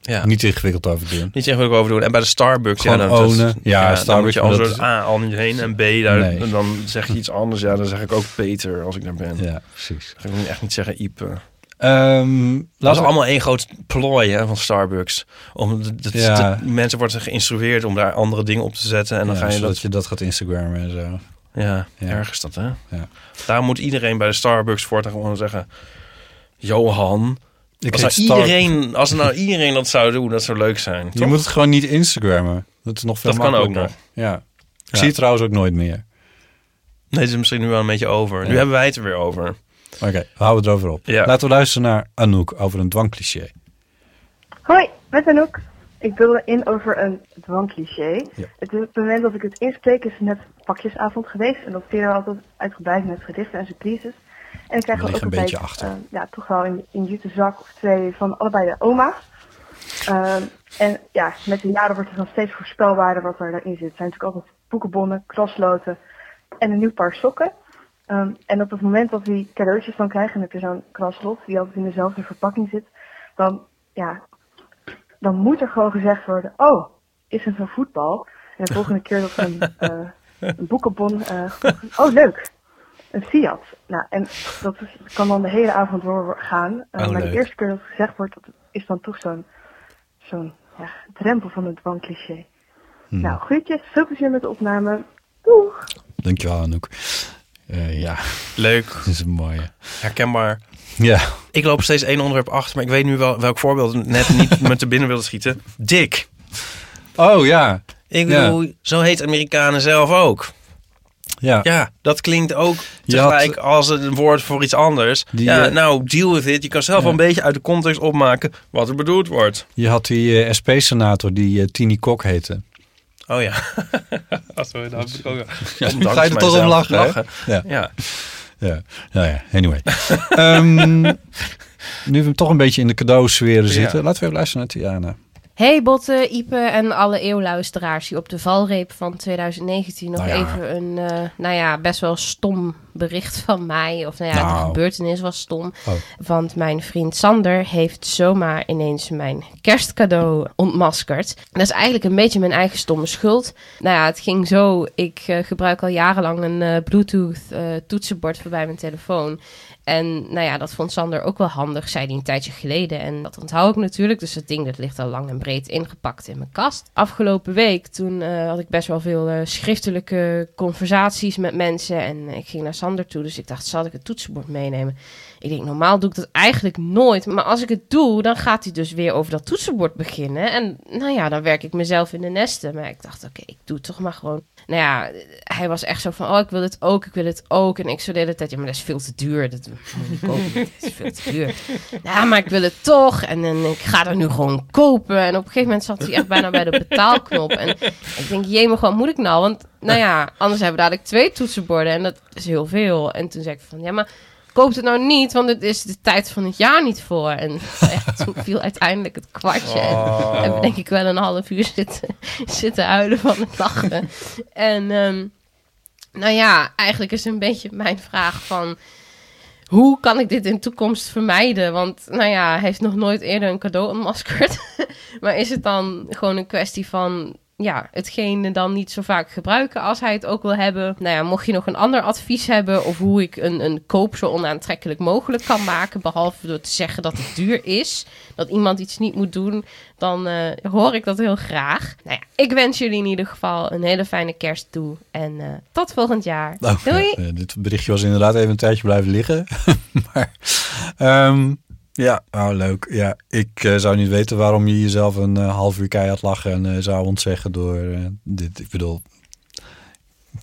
ja. Niet ingewikkeld over doen. Niet ik over doen. En bij de Starbucks, Gewoon ja, dan, ownen. dat- Ja, dan Starbucks, moet je al dat A al niet heen en B, daar, Nee. en dan zeg je iets anders. Ja, dan zeg ik ook Peter als ik daar ben. Ja, precies. Dan ga ik echt niet zeggen Ipe. Ehm Dat we- allemaal één groot plooi hè, van Starbucks. Om de, de- Ja. de- mensen worden geïnstrueerd om daar andere dingen op te zetten. En dan ja, ga je zodat dat... je dat gaat Instagrammen en zo. Ja, Ja. erg is dat, hè? Ja. Daar moet iedereen bij de Starbucks voortaan gewoon zeggen... Johan, Ik als nou, iedereen, als nou iedereen dat zou doen, dat zou leuk zijn. Je toch? moet het gewoon niet Instagrammen. Dat is nog veel Dat kan ook makkelijker. Ja. Ik Ja. zie het trouwens ook nooit meer. Nee, het is misschien nu wel een beetje over. Nu hebben wij het er weer over. Oké, we houden het erover op. Ja. Laten we luisteren naar Anouk over een dwangcliché. Hoi, met Anouk. Ik wilde in over een dwangcliché. Ja. Het, is het moment dat ik het inspreek is net pakjesavond geweest. En dat vieren we altijd uitgebreid met gedichten en surprises. En ik krijg liggen ook een beetje achter. eh, ja, toch wel een, een jute zak of twee van allebei de oma's. Ehm, en ja, met de jaren wordt het dan steeds voorspelbaarder wat er daarin zit. Het zijn natuurlijk altijd boekenbonnen, klasloten en een nieuw paar sokken. Ehm, en op het moment dat we die cadeautjes dan krijgen, en heb je zo'n klaslot die altijd in dezelfde verpakking zit, dan, ja, dan moet er gewoon gezegd worden, oh, is het een voetbal? En de volgende keer dat we een, eh, een boekenbon, eh, oh leuk, een Fiat. Nou, en dat is, kan dan de hele avond doorgaan. Eh, Oh, maar leuk. de eerste keer dat het gezegd wordt, dat is dan toch zo'n zo'n ja, drempel van het dwangcliché. Hmm. Nou, groetjes, veel plezier met de opname. Doeg! Dankjewel Anouk. Eh, ja, Leuk, dat is een mooie. herkenbaar. Ja, Ik loop steeds één onderwerp achter, maar ik weet nu wel welk voorbeeld net niet me te binnen wilde schieten. Dick. oh ja. Ik Ja. bedoel, zo heet Amerikanen zelf ook. Ja, Ja, dat klinkt ook Je had- tegelijk als een woord voor iets anders. Die, ja, eh, nou, deal with it. Je kan zelf Ja. wel een beetje uit de context opmaken wat er bedoeld wordt. je had die eh, SP-senator die eh, Tini Kok heette. Oh ja. Achso, daar heb ik ook Ja, nu Ondanks ga je er toch om lachen, hè? Ja. Ja. Ja, nou ja, anyway. Ehm, nu we toch een beetje in de cadeausferen zitten, laten we even luisteren naar Tiana. Hey Botte, Ipe en alle eeuwluisteraars die op de valreep van 2019 nog Nou ja. even een, eh, nou ja, best wel stom bericht van mij. Of nou ja, Nou. de gebeurtenis was stom. Oh. Want mijn vriend Sander heeft zomaar ineens mijn kerstcadeau ontmaskerd. Dat is eigenlijk een beetje mijn eigen stomme schuld. Nou ja, het ging zo. Ik eh, gebruik al jarenlang een eh, Bluetooth eh, toetsenbord voor bij mijn telefoon. En nou ja, dat vond Sander ook wel handig, zei hij een tijdje geleden. En dat onthoud ik natuurlijk. Dus dat ding dat ligt al lang en breed ingepakt in mijn kast. Afgelopen week, toen had ik best wel veel schriftelijke conversaties met mensen. En ik ging naar Toe, dus ik dacht, zal ik het toetsenbord meenemen? Ik denk, normaal doe ik dat eigenlijk nooit. Maar als ik het doe, dan gaat hij dus weer over dat toetsenbord beginnen. En nou ja, dan werk ik mezelf in de nesten. Maar ik dacht, oké, ik doe het toch maar gewoon. Nou ja, hij was echt zo van, oh, ik wil het ook, ik wil het ook. En ik zo de hele tijd, ja, maar dat is veel te duur. Dat moet ik kopen. Dat is veel te duur. Ja, maar ik wil het toch. En, en ik ga er nu gewoon kopen. En op een gegeven moment zat hij echt bijna bij de betaalknop. En ik denk, jee, wat moet ik nou? Want, nou ja, anders hebben we dadelijk twee toetsenborden. En dat is heel veel. En toen zei ik van, ja, maar koop het nou niet, want het is de tijd van het jaar niet voor. En toen viel uiteindelijk het kwartje. En hebben we denk ik wel een half uur zitten, zitten huilen van het lachen. En ehm, nou ja, eigenlijk is een beetje mijn vraag van... Hoe kan ik dit in de toekomst vermijden? Want nou ja, hij heeft nog nooit eerder een cadeau ontmaskerd. maar is het dan gewoon een kwestie van ja, hetgene dan niet zo vaak gebruiken als hij het ook wil hebben. Nou ja, mocht je nog een ander advies hebben of hoe ik een, een koop zo onaantrekkelijk mogelijk kan maken, behalve door te zeggen dat het duur is, dat iemand iets niet moet doen, dan eh, hoor ik dat heel graag. Nou ja, ik wens jullie in ieder geval een hele fijne kerst toe en eh, tot volgend jaar. Nou, Doei! ja, eh, dit berichtje was inderdaad even een tijdje blijven liggen. maar ehm, ja, oh, leuk. Ja, ik eh, zou niet weten waarom je jezelf een eh, half uur keihard lachen en eh, zou ontzeggen door dit. Ik bedoel,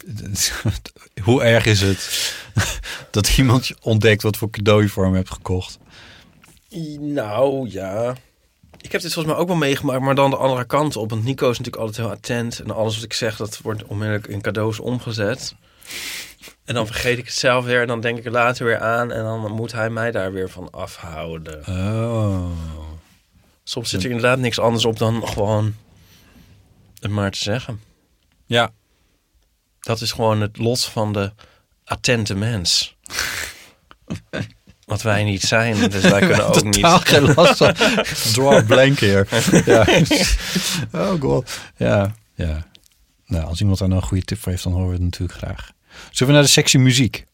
hoe erg is het dat iemand ontdekt wat voor cadeau je voor hem hebt gekocht? Nou, ja. Ik heb dit volgens mij ook wel meegemaakt, maar dan de andere kant op. Want Nico is natuurlijk altijd heel attent. En alles wat ik zeg, dat wordt onmiddellijk in cadeaus omgezet. En dan vergeet ik het zelf weer en dan denk ik er later weer aan. En dan moet hij mij daar weer van afhouden. Oh. Soms zit er inderdaad niks anders op dan gewoon het maar te zeggen. Ja, Dat is gewoon het lot van de attente mens. Wat wij niet zijn, dus wij kunnen ook niet... geen last van. Draw a blank hier. Ja. Oh god. Ja, ja. Nou, als iemand daar nou een goede tip voor heeft, dan horen we het natuurlijk graag. Zullen we naar de sexy muziek?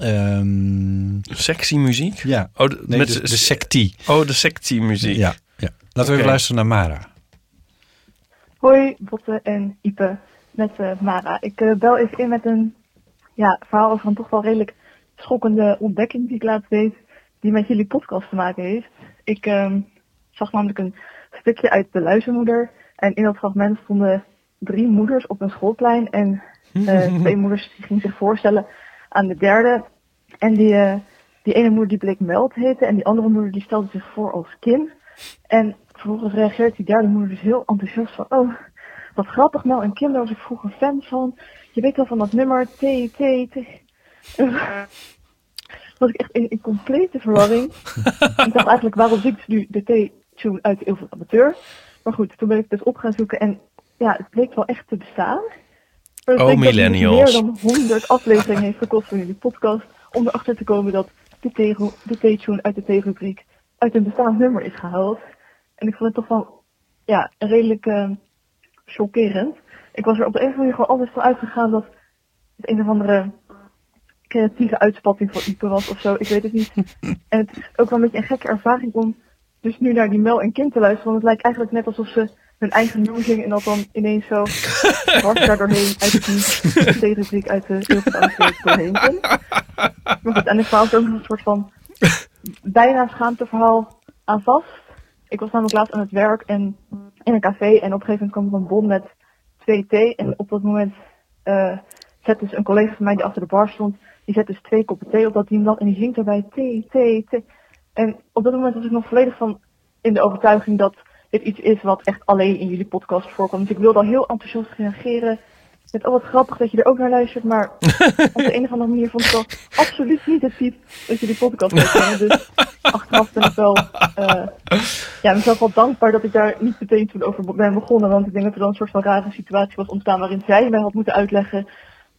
Ehm, Sexy muziek? ja. Oh, de, Nee, met de, de sectie. Oh, de sectie muziek. Ja, ja. Laten we even luisteren naar Mara. Hoi, Botte en Ipe, met eh, Mara. Ik eh, bel even in met een ja, verhaal over een toch wel redelijk schokkende ontdekking die ik laatst deed, die met jullie podcast te maken heeft. Ik ehm, zag namelijk een stukje uit De Luizenmoeder en in dat fragment stonden drie moeders op een schoolplein en eh, twee moeders die gingen zich voorstellen aan de derde. En die, eh, die ene moeder die bleek Mel te heten en die andere moeder die stelde zich voor als Kim. En vervolgens reageert die derde moeder dus heel enthousiast van, oh, wat grappig Mel en Kim, daar was ik vroeger fan van. Je weet wel van dat nummer, T, T, T. was ik echt in, in complete verwarring. ik dacht eigenlijk, waarom zingt nu de T-tune uit Eeuw van de Amateur? Maar goed, toen ben ik dus op gaan zoeken en ja, het bleek wel echt te bestaan. Maar het Oh, millennials. meer dan 100 afleveringen heeft gekost van jullie podcast om erachter te komen dat de T- de T-tune uit de T-rubriek uit een bestaand nummer is gehaald. En ik vond het toch wel ja, redelijk eh, chockerend. Ik was er op de een of andere manier gewoon altijd van uitgegaan dat het een of andere creatieve uitspatting van Ipe was of zo. Ik weet het niet. En het is ook wel een beetje een gekke ervaring om dus nu naar die Mel en Kim te luisteren. Want het lijkt eigenlijk net alsof ze hun eigen nummer zingen en dat dan ineens zo hard daar doorheen uit de rubriek uit de Eeuwige doorheen komt. Maar goed, en ik verhaal ook een soort van bijna schaamteverhaal aan vast. Ik was namelijk laatst aan het werk en in een café en op een gegeven moment kwam er een bon met twee thee. En op dat moment eh zet dus een collega van mij die achter de bar stond, die zet dus twee koppen thee op dat dienblad en die zingt daarbij thee, thee, thee. En op dat moment was ik nog volledig van in de overtuiging dat dit iets is wat echt alleen in jullie podcast voorkomt. Dus ik wilde al heel enthousiast reageren vind het al wat grappig dat je er ook naar luistert, maar op de een of andere manier vond ik dat absoluut niet het type dat je die podcast vinden. Dus achteraf ben ik wel, eh ja, mezelf wel dankbaar dat ik daar niet meteen toen over ben begonnen, want ik denk dat er dan een soort van rare situatie was ontstaan waarin zij mij had moeten uitleggen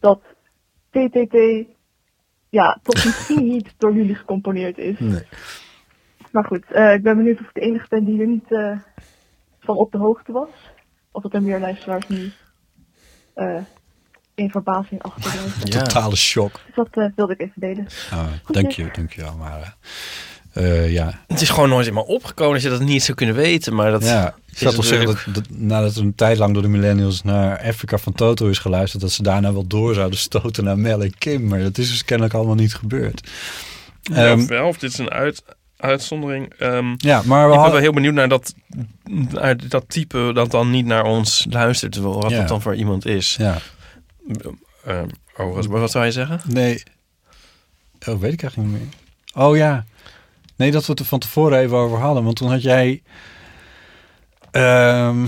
dat TTT, ja, toch misschien niet door jullie gecomponeerd is. Nee. Maar goed, eh, ik ben benieuwd of ik de enige ben die er niet eh, van op de hoogte was. Of dat er meer luisteraars nu eh, in verbazing achterblijven. Ja. Totale shock. Dus dat eh, wilde ik even delen. Ah, dank je, dank je wel. Maar eh, ja, Het is gewoon nooit in me opgekomen dat je dat niet zou kunnen weten. Maar dat ja, ik is zou toch zeggen dat, dat nadat er een tijd lang door de millennials naar Africa van Toto is geluisterd, dat ze daarna wel door zouden stoten naar Mel en Kim. Maar dat is dus kennelijk allemaal niet gebeurd. Ja, Ehm, of wel, of dit is een uit, uitzondering. Ehm, ja, maar we ik ben hadden- wel heel benieuwd naar dat, naar dat type dat dan niet naar ons luistert. Wat Ja. dat dan voor iemand is. Ja. Ehm, oh, wat, wat zou je zeggen? Nee. Oh, weet ik eigenlijk niet meer. Oh ja. Nee, dat we het er van tevoren even over hadden. Want toen had jij... ehm,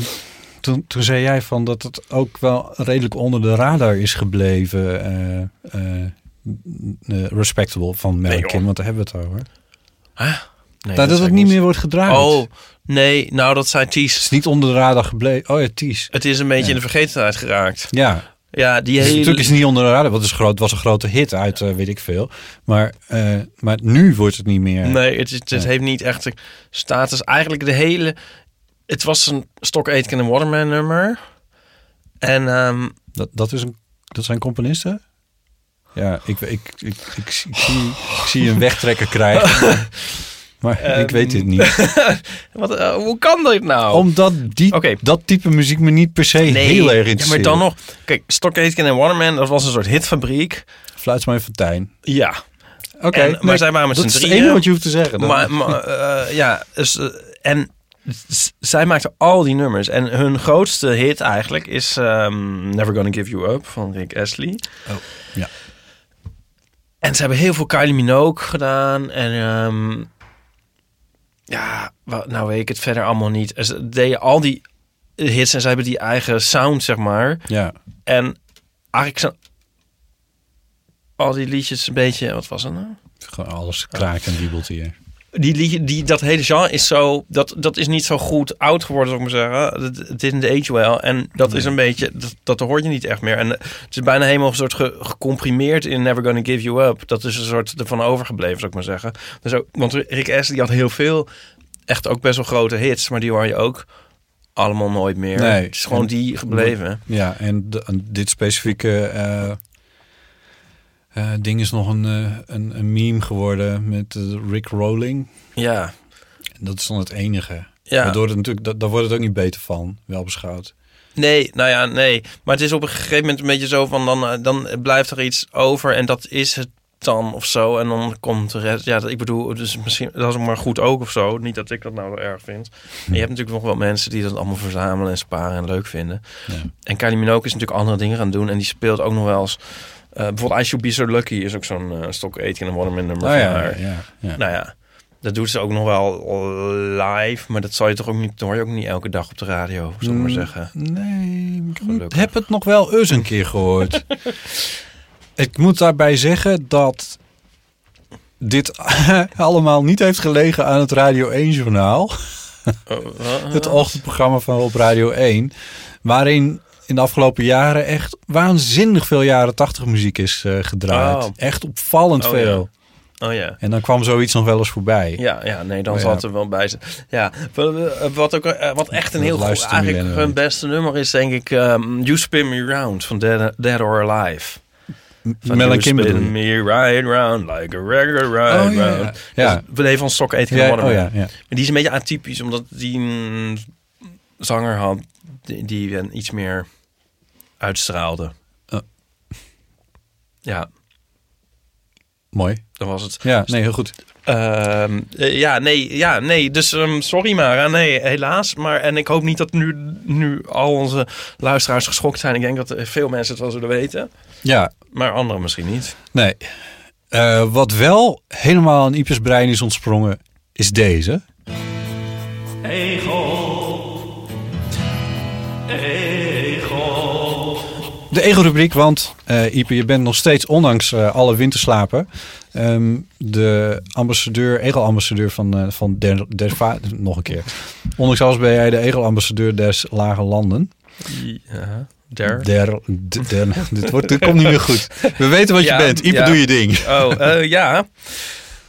toen, toen zei jij van dat het ook wel redelijk onder de radar is gebleven. eh, respectable van Mel Nee, en Kim, joh. want daar hebben we het over. Nee, Nou, dat, zei het niet meer wordt gedraaid. Oh, nee. Nou, dat zei Ties. Het is niet onder de radar gebleven. Oh ja, Ties. Het is een beetje Ja. in de vergetenheid geraakt. Ja. Ja, die Dus hele... natuurlijk is het niet onder de radar, want het is groot, was een grote hit uit eh, weet ik veel. Maar, eh, maar nu wordt het niet meer. Nee, het, is- het heeft niet echt status. Eigenlijk de hele... Het was een Stock Aitken en Waterman nummer. En ehm, Dat, dat, is een, dat zijn componisten? Ja, ik, ik, ik, ik, zie, ik, zie, een wegtrekker krijgen. Maar ik Ehm, weet dit niet. wat, eh, hoe kan dit nou? Omdat die, dat type muziek me niet per se heel erg interesseert. maar dan nog... Kijk, Stock Aitken en Waterman, dat was een soort hitfabriek. Fluitsma en Fontein. Ja. Oké, maar zij waren met dat z'n is het drieën. enige wat je hoeft te zeggen. dan. Maar, maar eh, ja, dus, eh, en zij maakten al die nummers. En hun grootste hit eigenlijk is ehm, Never Gonna Give You Up van Rick Astley. Oh, ja. En ze hebben heel veel Kylie Minogue gedaan. En ehm, ja, wa- nou weet ik het verder allemaal niet. Ze deden al die hits en ze hebben die eigen sound, zeg maar. ja. En eigenlijk zijn al die liedjes een beetje... Wat was het nou? Gewoon alles kraakt en wiebelt hier. Die, die, dat hele genre is zo, dat, dat is niet zo goed oud geworden, zou ik maar zeggen. Het- Het didn't age well. En dat is een beetje, dat, dat hoor je niet echt meer. En het is bijna helemaal een soort ge- gecomprimeerd in Never Gonna Give You Up. Dat is een soort ervan overgebleven, zou ik maar zeggen. Dus ook, want Rick Astley had heel veel, echt ook best wel grote hits, maar die hoor je ook allemaal nooit meer. Nee. Het is gewoon En- die gebleven. Ja, en de- en dit specifieke eh, ding is nog een, eh, een, een meme geworden met eh, Rick Rolling. Ja, En dat is dan het enige. ja. Waardoor het natuurlijk, da- daar wordt het ook niet beter van, wel beschouwd. Nee, nou ja, nee. Maar het is op een gegeven moment een beetje zo van... dan, eh, dan blijft er iets over en dat is het dan of zo. En dan komt de rest... Ja, dat- ik bedoel, dus misschien, dat is maar goed ook of zo. Niet dat ik dat nou erg vind. Maar je hebt natuurlijk nog wel mensen die dat allemaal verzamelen en sparen en leuk vinden. Ja. En Kylie Minogue is natuurlijk andere dingen gaan doen. En die speelt ook nog wel eens... eh, bijvoorbeeld I Should Be So Lucky is ook zo'n uh, Stock Aitken en Waterman nummer Oh van ja, haar. ja, ja. Nou ja, dat doet ze ook nog wel live. Maar dat zal je toch ook niet... hoor je ook niet elke dag op de radio, zal ik maar Mm, zeggen. Nee, ik Gelukkig. heb het nog wel eens een keer gehoord. ik moet daarbij zeggen dat dit allemaal niet heeft gelegen aan het Radio 1-journaal. Oh, wat? Het ochtendprogramma van op Radio 1. Waarin in de afgelopen jaren echt waanzinnig veel jaren 80 muziek is eh, gedraaid. Oh. Echt opvallend Oh, veel. Oh ja. En dan kwam zoiets nog wel eens voorbij. Ja, ja, nee, dan Oh, ja. zat er wel bij. Ja, wat, wat, ook, eh, wat echt een heel goed, eigenlijk hun beste nummer is, denk ik, um, You Spin Me Round van Dead, Dead or Alive. Van Mel en Kim spin me right round like a regular right Oh, ja, ja. round. Ja. We van Stock Ja, oh ja. Maar die is een beetje atypisch, omdat die een zanger had die, die een iets meer uitstraalde. Ja, Mooi. dan was het. Ja, nee, heel goed. Ehm, eh, ja, nee, ja, nee. Dus ehm, sorry maar. Nee, helaas. Maar, en ik hoop niet dat nu, nu al onze luisteraars geschokt zijn. Ik denk dat er veel mensen het wel zullen weten. Ja, Maar anderen misschien niet. nee. Eh, wat wel helemaal aan Iepers brein is ontsprongen, is deze. De de ego-rubriek, want eh Ipe, je bent nog steeds, ondanks eh, alle winterslapen, ehm, de ambassadeur, egel-ambassadeur van, eh, van der, Nog een keer. Ondanks alles ben jij de egel-ambassadeur des lage landen. Ja, der. Der, der, dit, wordt, dit komt niet meer goed. We weten wat je bent. Ipe, ja. doe je ding. Oh, ja.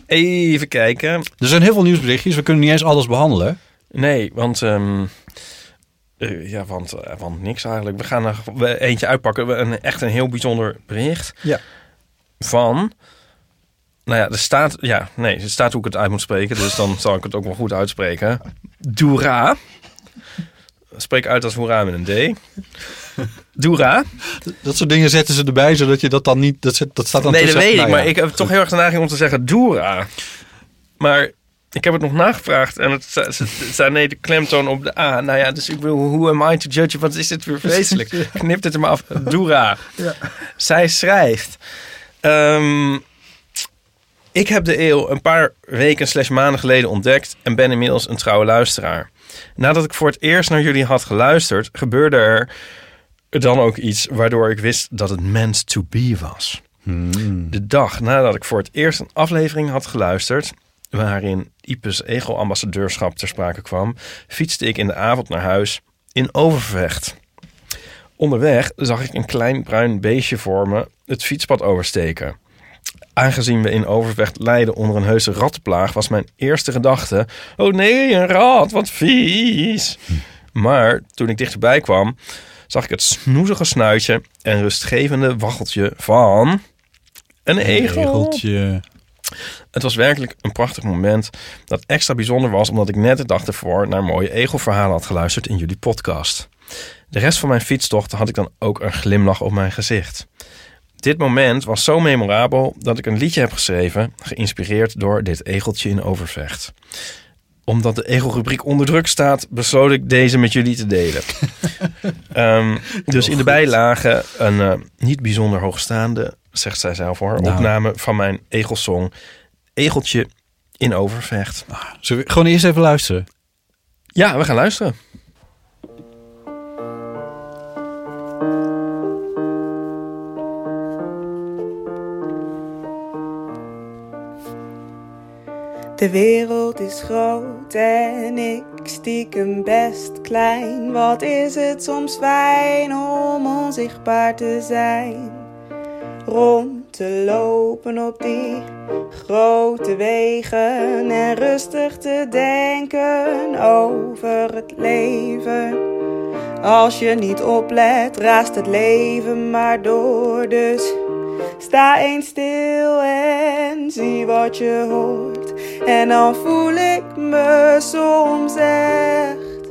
Even kijken. Er zijn heel veel nieuwsberichtjes. We kunnen niet eens alles behandelen. Nee, want... ehm, eh, ja, want, eh, want niks eigenlijk. We gaan er eentje uitpakken. We- Een, echt een heel bijzonder bericht. Ja. Van... Nou ja, er staat... Ja, nee, er staat hoe ik het uit moet spreken. Dus dan zal ik het ook wel goed uitspreken. Doera. Spreek uit als hoera met een D. Doera. Dat soort dingen zetten ze erbij, zodat je dat dan niet... Dat, zet- dat staat dan Nee, dat weet ik. Nou ja. Maar ik heb toch heel erg de neiging om te zeggen Doera. Maar ik heb het nog nagevraagd. En het sta- ze- het staat nee, de klemtoon op de A. Nou ja, dus ik wil, who am I to judge? Wat is dit weer vreselijk? Knip het er maar af. Doera. Zij schrijft... ehm, ik heb de eeuw een paar weken slash maanden geleden ontdekt... en ben inmiddels een trouwe luisteraar. Nadat ik voor het eerst naar jullie had geluisterd... gebeurde er dan ook iets waardoor ik wist dat het meant to be was. De dag nadat ik voor het eerst een aflevering had geluisterd, waarin Ipes ego-ambassadeurschap ter sprake kwam, fietste ik in de avond naar huis in Overvecht. Onderweg zag ik een klein bruin beestje voor me het fietspad oversteken. Aangezien we in Overvecht lijden onder een heuse rattenplaag, was mijn eerste gedachte: Oh nee, een rat, wat vies. Maar toen ik dichterbij kwam, zag ik het snoezige snuitje en rustgevende waggeltje van een egel. Egeltje. Het was werkelijk een prachtig moment dat extra bijzonder was omdat ik net de dag ervoor naar mooie egelverhalen had geluisterd in jullie podcast. De rest van mijn fietstocht had ik dan ook een glimlach op mijn gezicht. Dit moment was zo memorabel dat ik een liedje heb geschreven, geïnspireerd door dit egeltje in Overvecht. Omdat de egelrubriek onder druk staat, besloot ik deze met jullie te delen. Ehm, dus in de bijlage een eh, niet bijzonder hoogstaande, zegt zij zelf hoor, Nou. opname van mijn egelsong Egeltje in Overvecht. Zullen we gewoon eerst even luisteren? Ja, we gaan luisteren. De wereld is groot en ik stiekem best klein. Wat is het soms fijn om onzichtbaar te zijn? Rond te lopen op die grote wegen en rustig te denken over het leven. Als je niet oplet, raast het leven maar door. Dus sta eens stil en zie wat je hoort. En dan voel ik me soms echt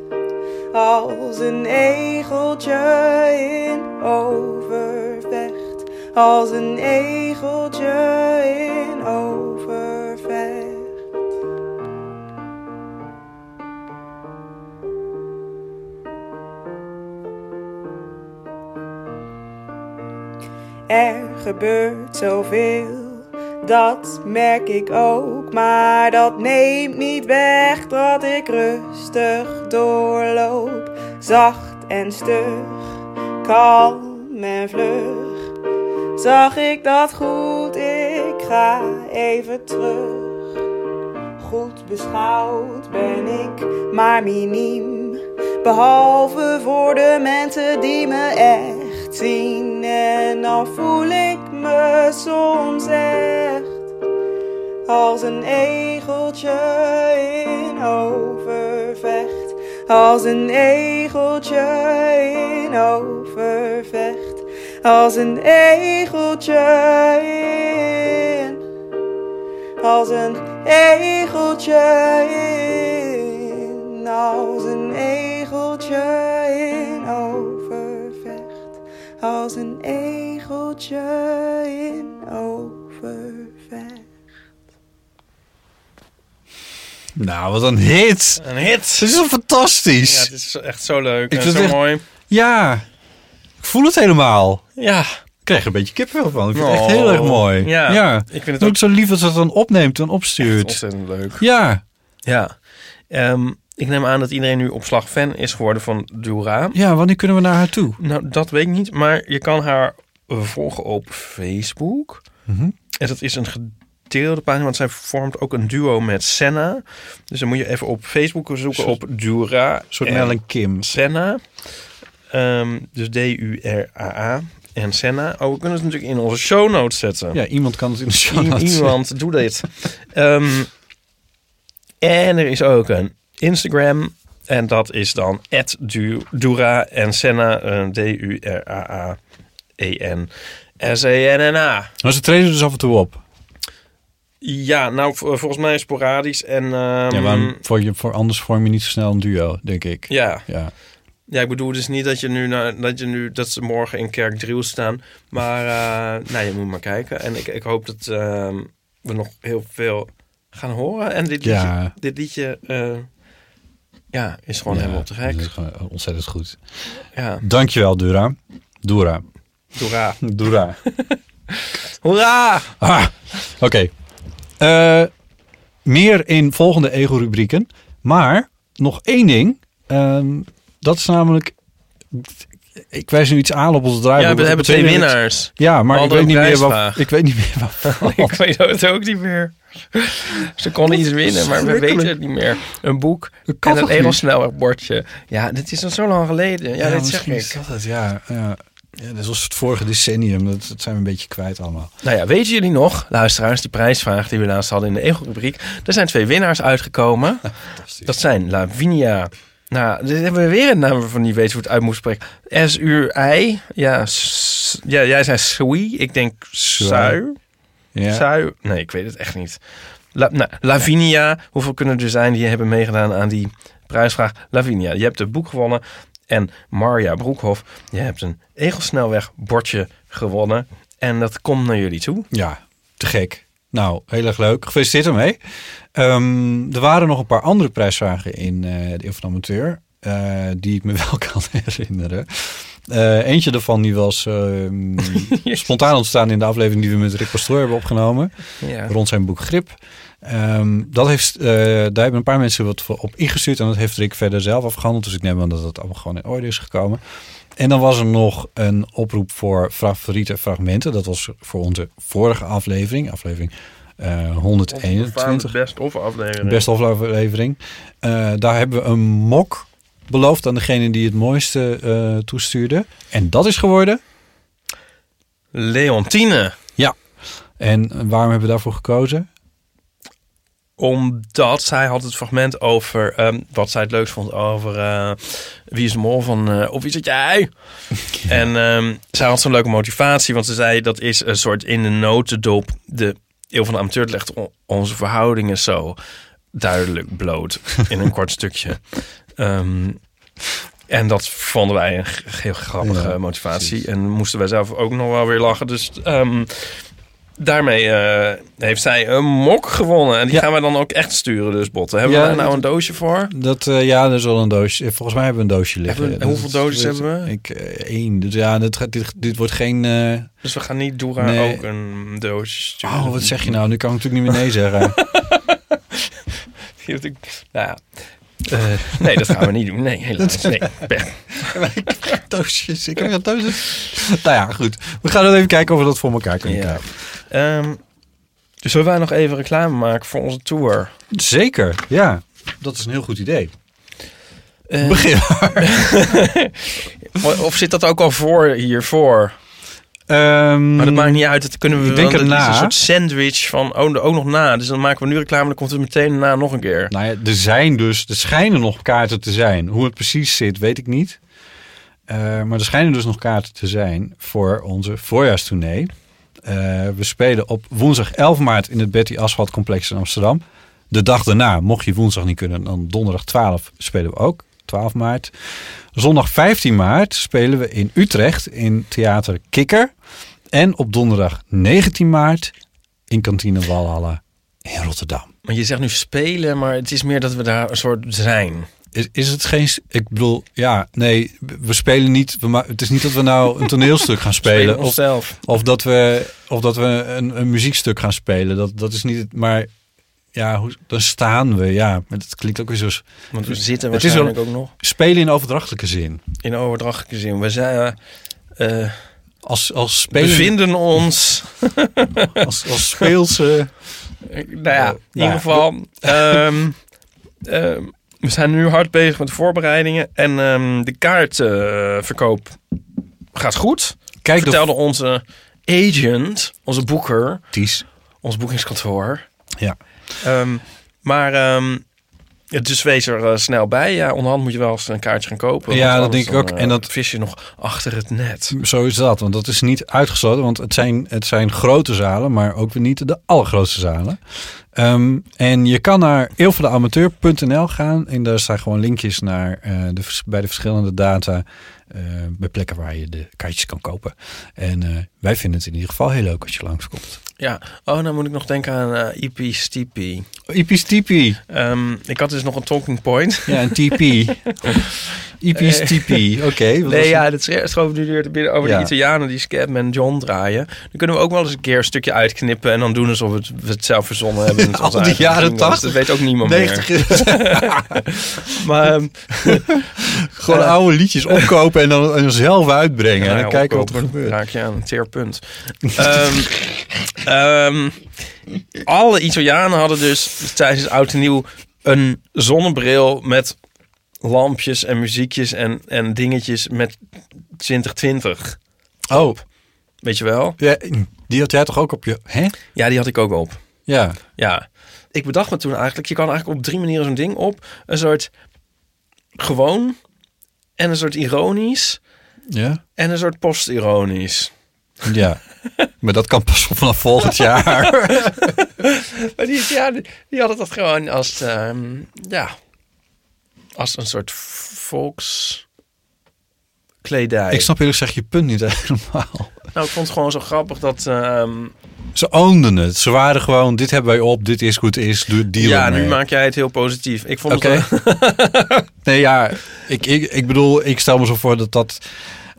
als een egeltje in overvecht. Als een egeltje in overvecht. Er gebeurt zoveel, dat merk ik ook. Maar dat neemt niet weg dat ik rustig doorloop. Zacht en stug, kalm en vlug. Zag ik dat goed, ik ga even terug. Goed beschouwd ben ik maar miniem. Behalve voor de mensen die me echt zien. En dan voel ik me soms echt als een egeltje in overvecht. Als een egeltje in overvecht. Als een egeltje in. Als een egeltje in. Als een egeltje in overvecht. Als een egeltje in overvecht. Nou, wat een hit. Een hit. Dit is zo fantastisch. Ja, het is echt zo leuk. Ik en vind zo het echt- mooi. Ja, voel het helemaal. Ja. Ik krijg er een beetje kipvel van. Ik vind het Oh, echt heel erg mooi. ja. Ik vind het ook ook- zo lief dat ze het dan opneemt en Echt opstuurt. ontzettend leuk. Ja. Ja. Ehm, ik neem aan dat iedereen nu op slag fan is geworden van Dura. Ja, wanneer kunnen we naar haar toe? Nou, dat weet ik niet. Maar je kan haar volgen op Facebook. Mhm. En dat is een gedeelde pagina, want zij vormt ook een duo met Senna. Dus dan moet je even op Facebook zoeken op Dura. Een soort en Mel en Kim. Senna. Ehm, dus D-U-R-A-A. En Senna. Oh, we kunnen het natuurlijk in onze show notes zetten. Ja, iemand kan het in de show notes Iemand, doe dit. Ehm, en er is ook een Instagram. En dat is dan Dura en Senna. eh, D-U-R-A-A-E-N-S-E-N-N-A. Maar ze treden dus af en toe op. Ja, nou, volgens mij sporadisch. En, ehm, ja, waarom, voor je, voor anders vorm je niet zo snel een duo, denk ik. ja. Ja. Ja, ik bedoel dus niet dat je nu, naar, dat, je nu dat ze morgen in Kerkdriel staan. Maar uh, nou, je moet maar kijken. En ik, ik hoop dat ehm, we nog heel veel gaan horen. En dit Ja. liedje, dit liedje eh, ja, is gewoon Ja, helemaal te gek. dat is gewoon ontzettend goed. Ja, Dankjewel, Dura. Dura. Dora. Dura. Hoera! Ah, Oké. Eh, meer in volgende ego-rubrieken. Maar nog één ding. Ehm, dat is namelijk... Ik wijs nu iets aan op onze draai. Ja, we hebben twee winnaars. Ja, maar ik weet, niet meer wat, ik weet niet meer wat. ik weet het ook niet meer. Ze konden iets winnen, maar we weten het niet meer. Een boek en een egelsnelwegbordje. Ja, dit is al zo lang geleden. Ja, dit zeg ik. is dat het. Ja, ja. ja, dat was het vorige decennium. Dat, dat zijn we een beetje kwijt allemaal. Nou ja, weten jullie nog, luisteraars, die prijsvraag die we laatst hadden in de Ego-rubriek. Er zijn twee winnaars uitgekomen. Dat zijn Lavinia. Nou, dit hebben we weer een naam van die weet hoe het uit moet spreken. S-U-I. Ja, ja, jij zei Sui. Ik denk Sui. Ja. Sui. Nee, ik weet het echt niet. La, nou, Lavinia. Hoeveel kunnen er zijn die hebben meegedaan aan die prijsvraag? Lavinia, je hebt het boek gewonnen. En Marja Broekhoff, je hebt een Egelsnelweg bordje gewonnen. En dat komt naar jullie toe. Ja, te gek. Nou, heel erg leuk. Gefeliciteerd ermee. Ehm, er waren nog een paar andere prijsvragen in eh, de Eeuw van Amateur. eh, die ik me wel kan herinneren. Eh, eentje daarvan die was ehm, spontaan ontstaan in de aflevering die we met Rick Pastoor hebben opgenomen. Ja. Rond zijn boek Grip. Ehm, dat heeft, daar hebben een paar mensen wat voor op ingestuurd. En dat heeft Rick verder zelf afgehandeld. Dus ik neem aan dat het allemaal gewoon in orde is gekomen. En dan was er nog een oproep voor favoriete fragmenten. Dat was voor onze vorige aflevering. Aflevering eh 121. Best of aflevering. Best of aflevering. Eh, daar hebben we een mok beloofd aan degene die het mooiste eh, toestuurde. En dat is geworden. Leontine. Ja. En waarom hebben we daarvoor gekozen? Omdat zij had het fragment over ehm, wat zij het leukst vond over eh, wie is de mol van eh, of wie zit jij? En ehm, zij had zo'n leuke motivatie, want ze zei dat is een soort in de notendop. De eeuw van de amateur legt on- onze verhoudingen zo duidelijk bloot in een kort stukje. Ehm, en dat vonden wij een heel grappige Ja, motivatie. precies. En moesten wij zelf ook nog wel weer lachen. Dus daarmee eh, heeft zij een mok gewonnen. En die Ja. gaan wij dan ook echt sturen, dus botten. Hebben Ja, we daar nou een doosje voor? Dat, eh, ja, dat is wel een doosje. Volgens mij hebben we een doosje liggen. Hoeveel doosjes hebben we? Ik, eh, één. Dus ja, dit, gaat- dit, dit wordt geen... eh, Dus we gaan niet Dora Nee. ook een doosje sturen. Oh, wat zeg je nou? Nu kan ik natuurlijk niet meer nee zeggen. Nou ja. Eh, nee, dat gaan we niet doen. Nee, helaas. Nee, doosjes. Ik heb doosjes. nou ja, goed. We gaan dan even kijken of we dat voor elkaar kunnen Ja. krijgen. Ehm, dus zullen wij nog even reclame maken voor onze tour? Zeker, ja. Dat is een heel goed idee. Eh, Begin of, of zit dat ook al voor hiervoor? Ehm, Maar dat maakt niet uit. Dat kunnen we Ik denk is erna. een soort sandwich van oh, ook nog na. Dus dan maken we nu reclame. Dan komt het meteen na nog een keer. Nou ja, er zijn dus, er schijnen nog kaarten te zijn. Hoe het precies zit, weet ik niet. Eh, maar er schijnen dus nog kaarten te zijn voor onze voorjaarstournee. Eh, we spelen op woensdag 11 maart in het Betty Asphalt Complex in Amsterdam. De dag daarna, mocht je woensdag niet kunnen, dan donderdag 12 spelen we ook. 12 maart. Zondag 15 maart spelen we in Utrecht in Theater Kikker. En op donderdag 19 maart in Kantine Walhalla in Rotterdam. Maar je zegt nu spelen, maar het is meer dat we daar een soort zijn. Is, is het geen... Ik bedoel, ja, nee, we spelen niet... We het is niet dat we nou een toneelstuk gaan spelen. Of, onszelf. of dat we, of dat we een, een muziekstuk gaan spelen. Dat, dat is niet het... Maar ja, hoe, dan staan we. Ja, dat klinkt ook weer zo... Want we zitten Het wel- waarschijnlijk ook nog Spelen in overdrachtelijke zin. in overdrachtelijke zin. We zijn... eh, eh, Als, als spelen... bevinden ons... Als, als speelse... nou ja, in ieder geval... ehm, we zijn nu hard bezig met de voorbereidingen. En ehm, de kaartverkoop gaat goed. Kijk, de Vertelde onze agent, onze boeker, Ties. ons boekingskantoor. Ja. Ehm, maar ehm, ja, dus wees er eh, snel bij. Ja, onderhand moet je wel eens een kaartje gaan kopen. Ja, dat denk ik ook. dan, En eh, dat- vis je nog achter het net. Zo is dat, want dat is niet uitgesloten. Want het zijn, het zijn grote zalen, maar ook weer niet de allergrootste zalen. Ehm, en je kan naar eeuwvandeamateur.nl gaan. En daar staan gewoon linkjes naar eh, de, bij de verschillende data. bij plekken waar je de kaartjes kan kopen. En wij vinden het in ieder geval heel leuk als je langskomt. Ja, oh, dan moet ik nog denken aan eh EP Stippy. Ipi's Tipi. Ehm, ik had dus nog een talking point. Ja, een TP. Ipi's Eh, Tipi. Oké. Nee, het? ja, dat schoof nu weer binnen over Ja. de Italianen die Scatman John draaien. Dan kunnen we ook wel eens een keer een stukje uitknippen en dan doen alsof we het, we het zelf verzonnen hebben. met Al die eigen jaren. 80, Dat weet ook niemand 90 meer. Maar ehm, Gewoon Eh, oude liedjes opkopen en dan, en zelf uitbrengen. en nou dan ja, kijken wat er gebeurt. raak je aan een teerpunt. Ehm, ehm, alle Italianen hadden dus tijdens Oud en Nieuw een zonnebril met lampjes en muziekjes en, en dingetjes met 2020. Oh, Weet je wel? ja, die had jij toch ook op je... Hè? Ja, die had ik ook op. Ja. Ja. Ik bedacht me toen eigenlijk, je kan eigenlijk op drie manieren zo'n ding op. Een soort gewoon en een soort ironisch Ja? en een soort postironisch. Ja. maar dat kan pas vanaf volgend jaar. Maar die, ja, die, die hadden dat gewoon als, ehm, ja, als een soort volkskledij. ik snap eerlijk gezegd je punt niet helemaal. Nou, ik vond het gewoon zo grappig dat... ehm, Ze ownden het. Ze waren gewoon, dit hebben wij op, dit is goed is, doe deal ja, nu maak jij het heel positief. Ik vond het... Nee, ja, ik, ik, ik bedoel, ik stel me zo voor dat dat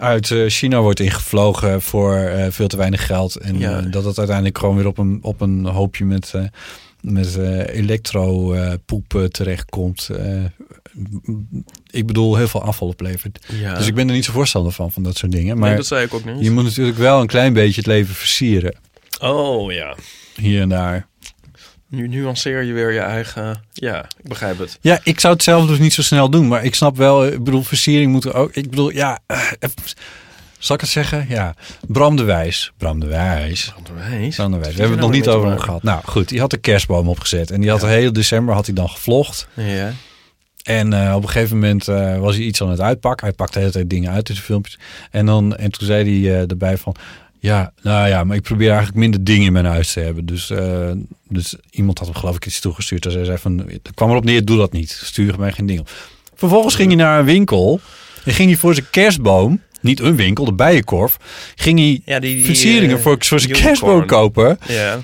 uit eh, China wordt ingevlogen voor eh, veel te weinig geld. En Ja. eh, dat het uiteindelijk gewoon weer op een, op een hoopje met, met elektro-poep terechtkomt. Ik bedoel, heel veel afval oplevert. Ja. Dus ik ben er niet zo voorstander van, van dat soort dingen. maar Maar dat zei ik ook niet. je moet natuurlijk wel een klein beetje het leven versieren. Oh ja. Hier en daar. Nu nuanceer je weer je eigen... Ja, ik begrijp het. Ja, ik zou het zelf dus niet zo snel doen. Maar ik snap wel, ik bedoel, versiering moet er ook... Ik bedoel, ja... eh, zal ik het zeggen? Ja. Bram de Wijs. Bram de Wijs. Onderwijs. Bram de Wijs. We hebben het nog niet over hem gehad. Nou goed, die had de kerstboom opgezet. En die had de hele december had hij dan gevlogd. Ja. En eh, op een gegeven moment eh, was hij iets aan het uitpakken. Hij pakte de hele tijd dingen uit in zijn filmpjes. En, dan, en toen zei hij eh, erbij van... Ja, nou ja, maar ik probeer eigenlijk minder dingen in mijn huis te hebben. Dus, eh, dus iemand had hem geloof ik iets toegestuurd. Dus hij zei van, het kwam erop neer, doe dat niet. Stuur mij geen ding op. Vervolgens ging hij naar een winkel. En ging hij voor zijn kerstboom, niet een winkel, de bijenkorf. Ging hij Ja, die, die, versieringen eh, voor, voor zijn kerstboom kopen. Ja.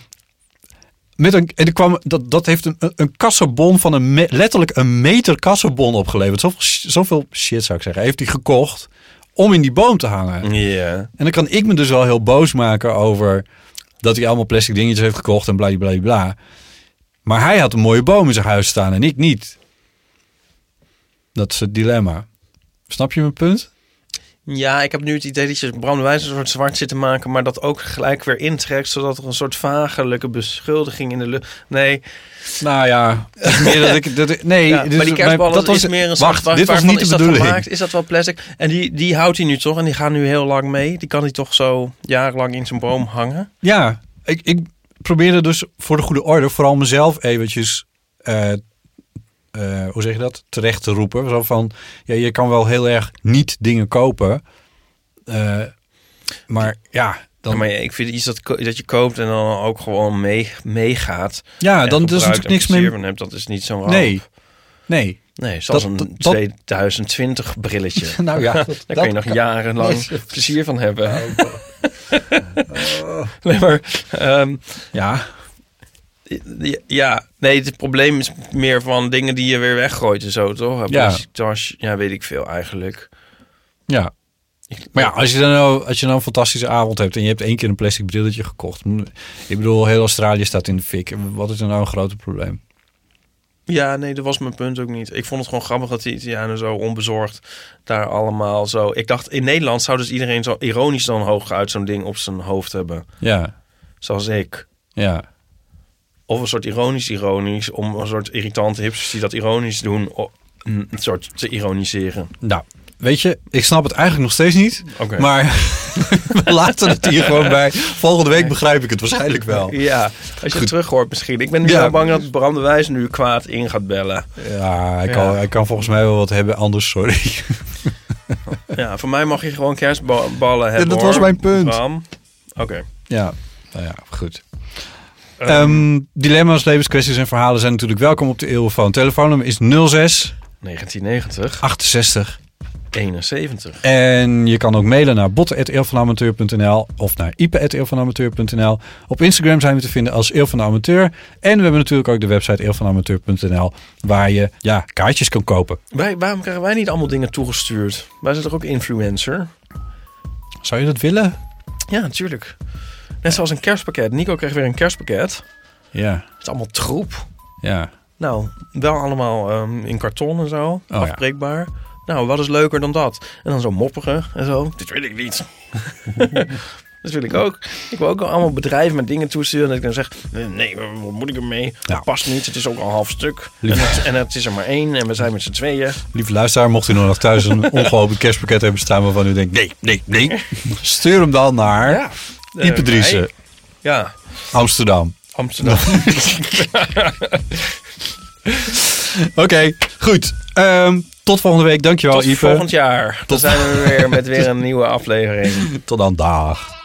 Met een, en er kwam, dat, dat heeft een, een kassenbon van een me- letterlijk een meter kassenbon opgeleverd. Zoveel, zoveel shit zou ik zeggen. Heeft hij gekocht om in die boom te hangen. Ja. En dan kan ik me dus wel heel boos maken over dat hij allemaal plastic dingetjes heeft gekocht en bla bla bla. Maar hij had een mooie boom in zijn huis staan en ik niet. Dat is het dilemma. Snap je mijn punt? Ja, ik heb nu het idee dat je Bram de Wijs een soort zwart zit te maken, maar dat ook gelijk weer intrekt, zodat er een soort vagelijke beschuldiging in de lucht. Nee, Nou ja, meer dat ik. Dat, ik- nee, ja, maar die kerstballen dat was, is meer een soort. Wacht, waar- dit was niet de is dat bedoeling. Gemaakt? Is dat wel plastic? En die, die houdt hij nu toch en die gaat nu heel lang mee. Die kan hij toch zo jarenlang in zijn boom hangen? Ja, ik, ik probeerde dus voor de goede orde vooral mezelf eventjes, eh, eh, hoe zeg je dat, terecht te roepen. Zo van, ja, je kan wel heel erg niet dingen kopen. eh, maar ja, dan, Ja, maar ik vind iets dat, dat je koopt en dan ook gewoon mee, meegaat. ja, dan is natuurlijk niks meer. van hebt, dat is niet zo'n ramp. Nee, nee. Nee, zoals Dat- een dat- dat- 2020 brilletje. Nou ja, dat- Daar kun je nog kan- jarenlang plezier van hebben. nee, maar ehm, Ja, ja, nee, het probleem is meer van dingen die je weer weggooit en zo, toch? Ja. Tas, ja, weet ik veel eigenlijk. ja. Maar ja, als je, dan nou, als je dan een fantastische avond hebt en je hebt één keer een plastic brilletje gekocht. Ik bedoel, heel Australië staat in de fik. Wat is er nou een grote probleem? Ja, nee, dat was mijn punt ook niet. Ik vond het gewoon grappig dat die Italianen zo onbezorgd daar allemaal zo... Ik dacht, in Nederland zou dus iedereen zo ironisch dan hooguit zo'n ding op zijn hoofd hebben. Ja, Zoals ik. ja. Of een soort ironisch-ironisch, om een soort irritante hipsters die dat ironisch doen, een soort te ironiseren. Nou, weet je, ik snap het eigenlijk nog steeds niet. Oké. Maar we laten het hier gewoon bij. Volgende week begrijp ik het waarschijnlijk wel. Ja, als je het terug hoort misschien. Ik ben nu Ja. wel bang dat Bram de Wijs nu kwaad in gaat bellen. Ja, hij, Ja. Kan, hij kan volgens mij wel wat hebben anders, sorry. Ja, voor mij mag je gewoon kerstballen hebben. dat was mijn punt. Bram. Oké. Ja, nou ja, goed. Ehm, Ehm, dilemma's, levenskwesties en verhalen zijn natuurlijk welkom op de Eeuwfoon. Telefoonnummer is 06 1990, 68 71. En je kan ook mailen naar botten.eelvanamateur.nl of naar ipe.eelvanamateur.nl. Op Instagram zijn we te vinden als Eel van de Amateur. En we hebben natuurlijk ook de website eelvanamateur.nl waar je ja, kaartjes kan kopen. Wij, waarom krijgen wij niet allemaal dingen toegestuurd? Wij zijn toch ook influencer? Zou je dat willen? Ja, natuurlijk. Net zoals een kerstpakket. Nico kreeg weer een kerstpakket. Ja, Het is allemaal troep. ja. Nou, wel allemaal ehm, in karton en zo. Oh, ja. afbreekbaar. Nou, wat is leuker dan dat? En dan zo mopperen en zo. Dit wil ik niet. dat wil ik ook. Ik wil ook allemaal bedrijven met dingen toesturen. Dat ik dan zeg, nee, wat moet ik ermee? Ja. Dat past niet. Het is ook al half stuk. En het, en het is er maar één. En we zijn met z'n tweeën. Lieve luisteraar, mocht u nog thuis een ongeopend kerstpakket hebben staan waarvan u denkt, nee, nee, nee. Stuur hem dan naar Ja. Ipe Eh, Ja, Amsterdam. Amsterdam. Oké, goed. Ehm, tot volgende week. Dankjewel, Tot Ipe. volgend jaar. Dan zijn we weer met weer een nieuwe aflevering. Tot dan, dag.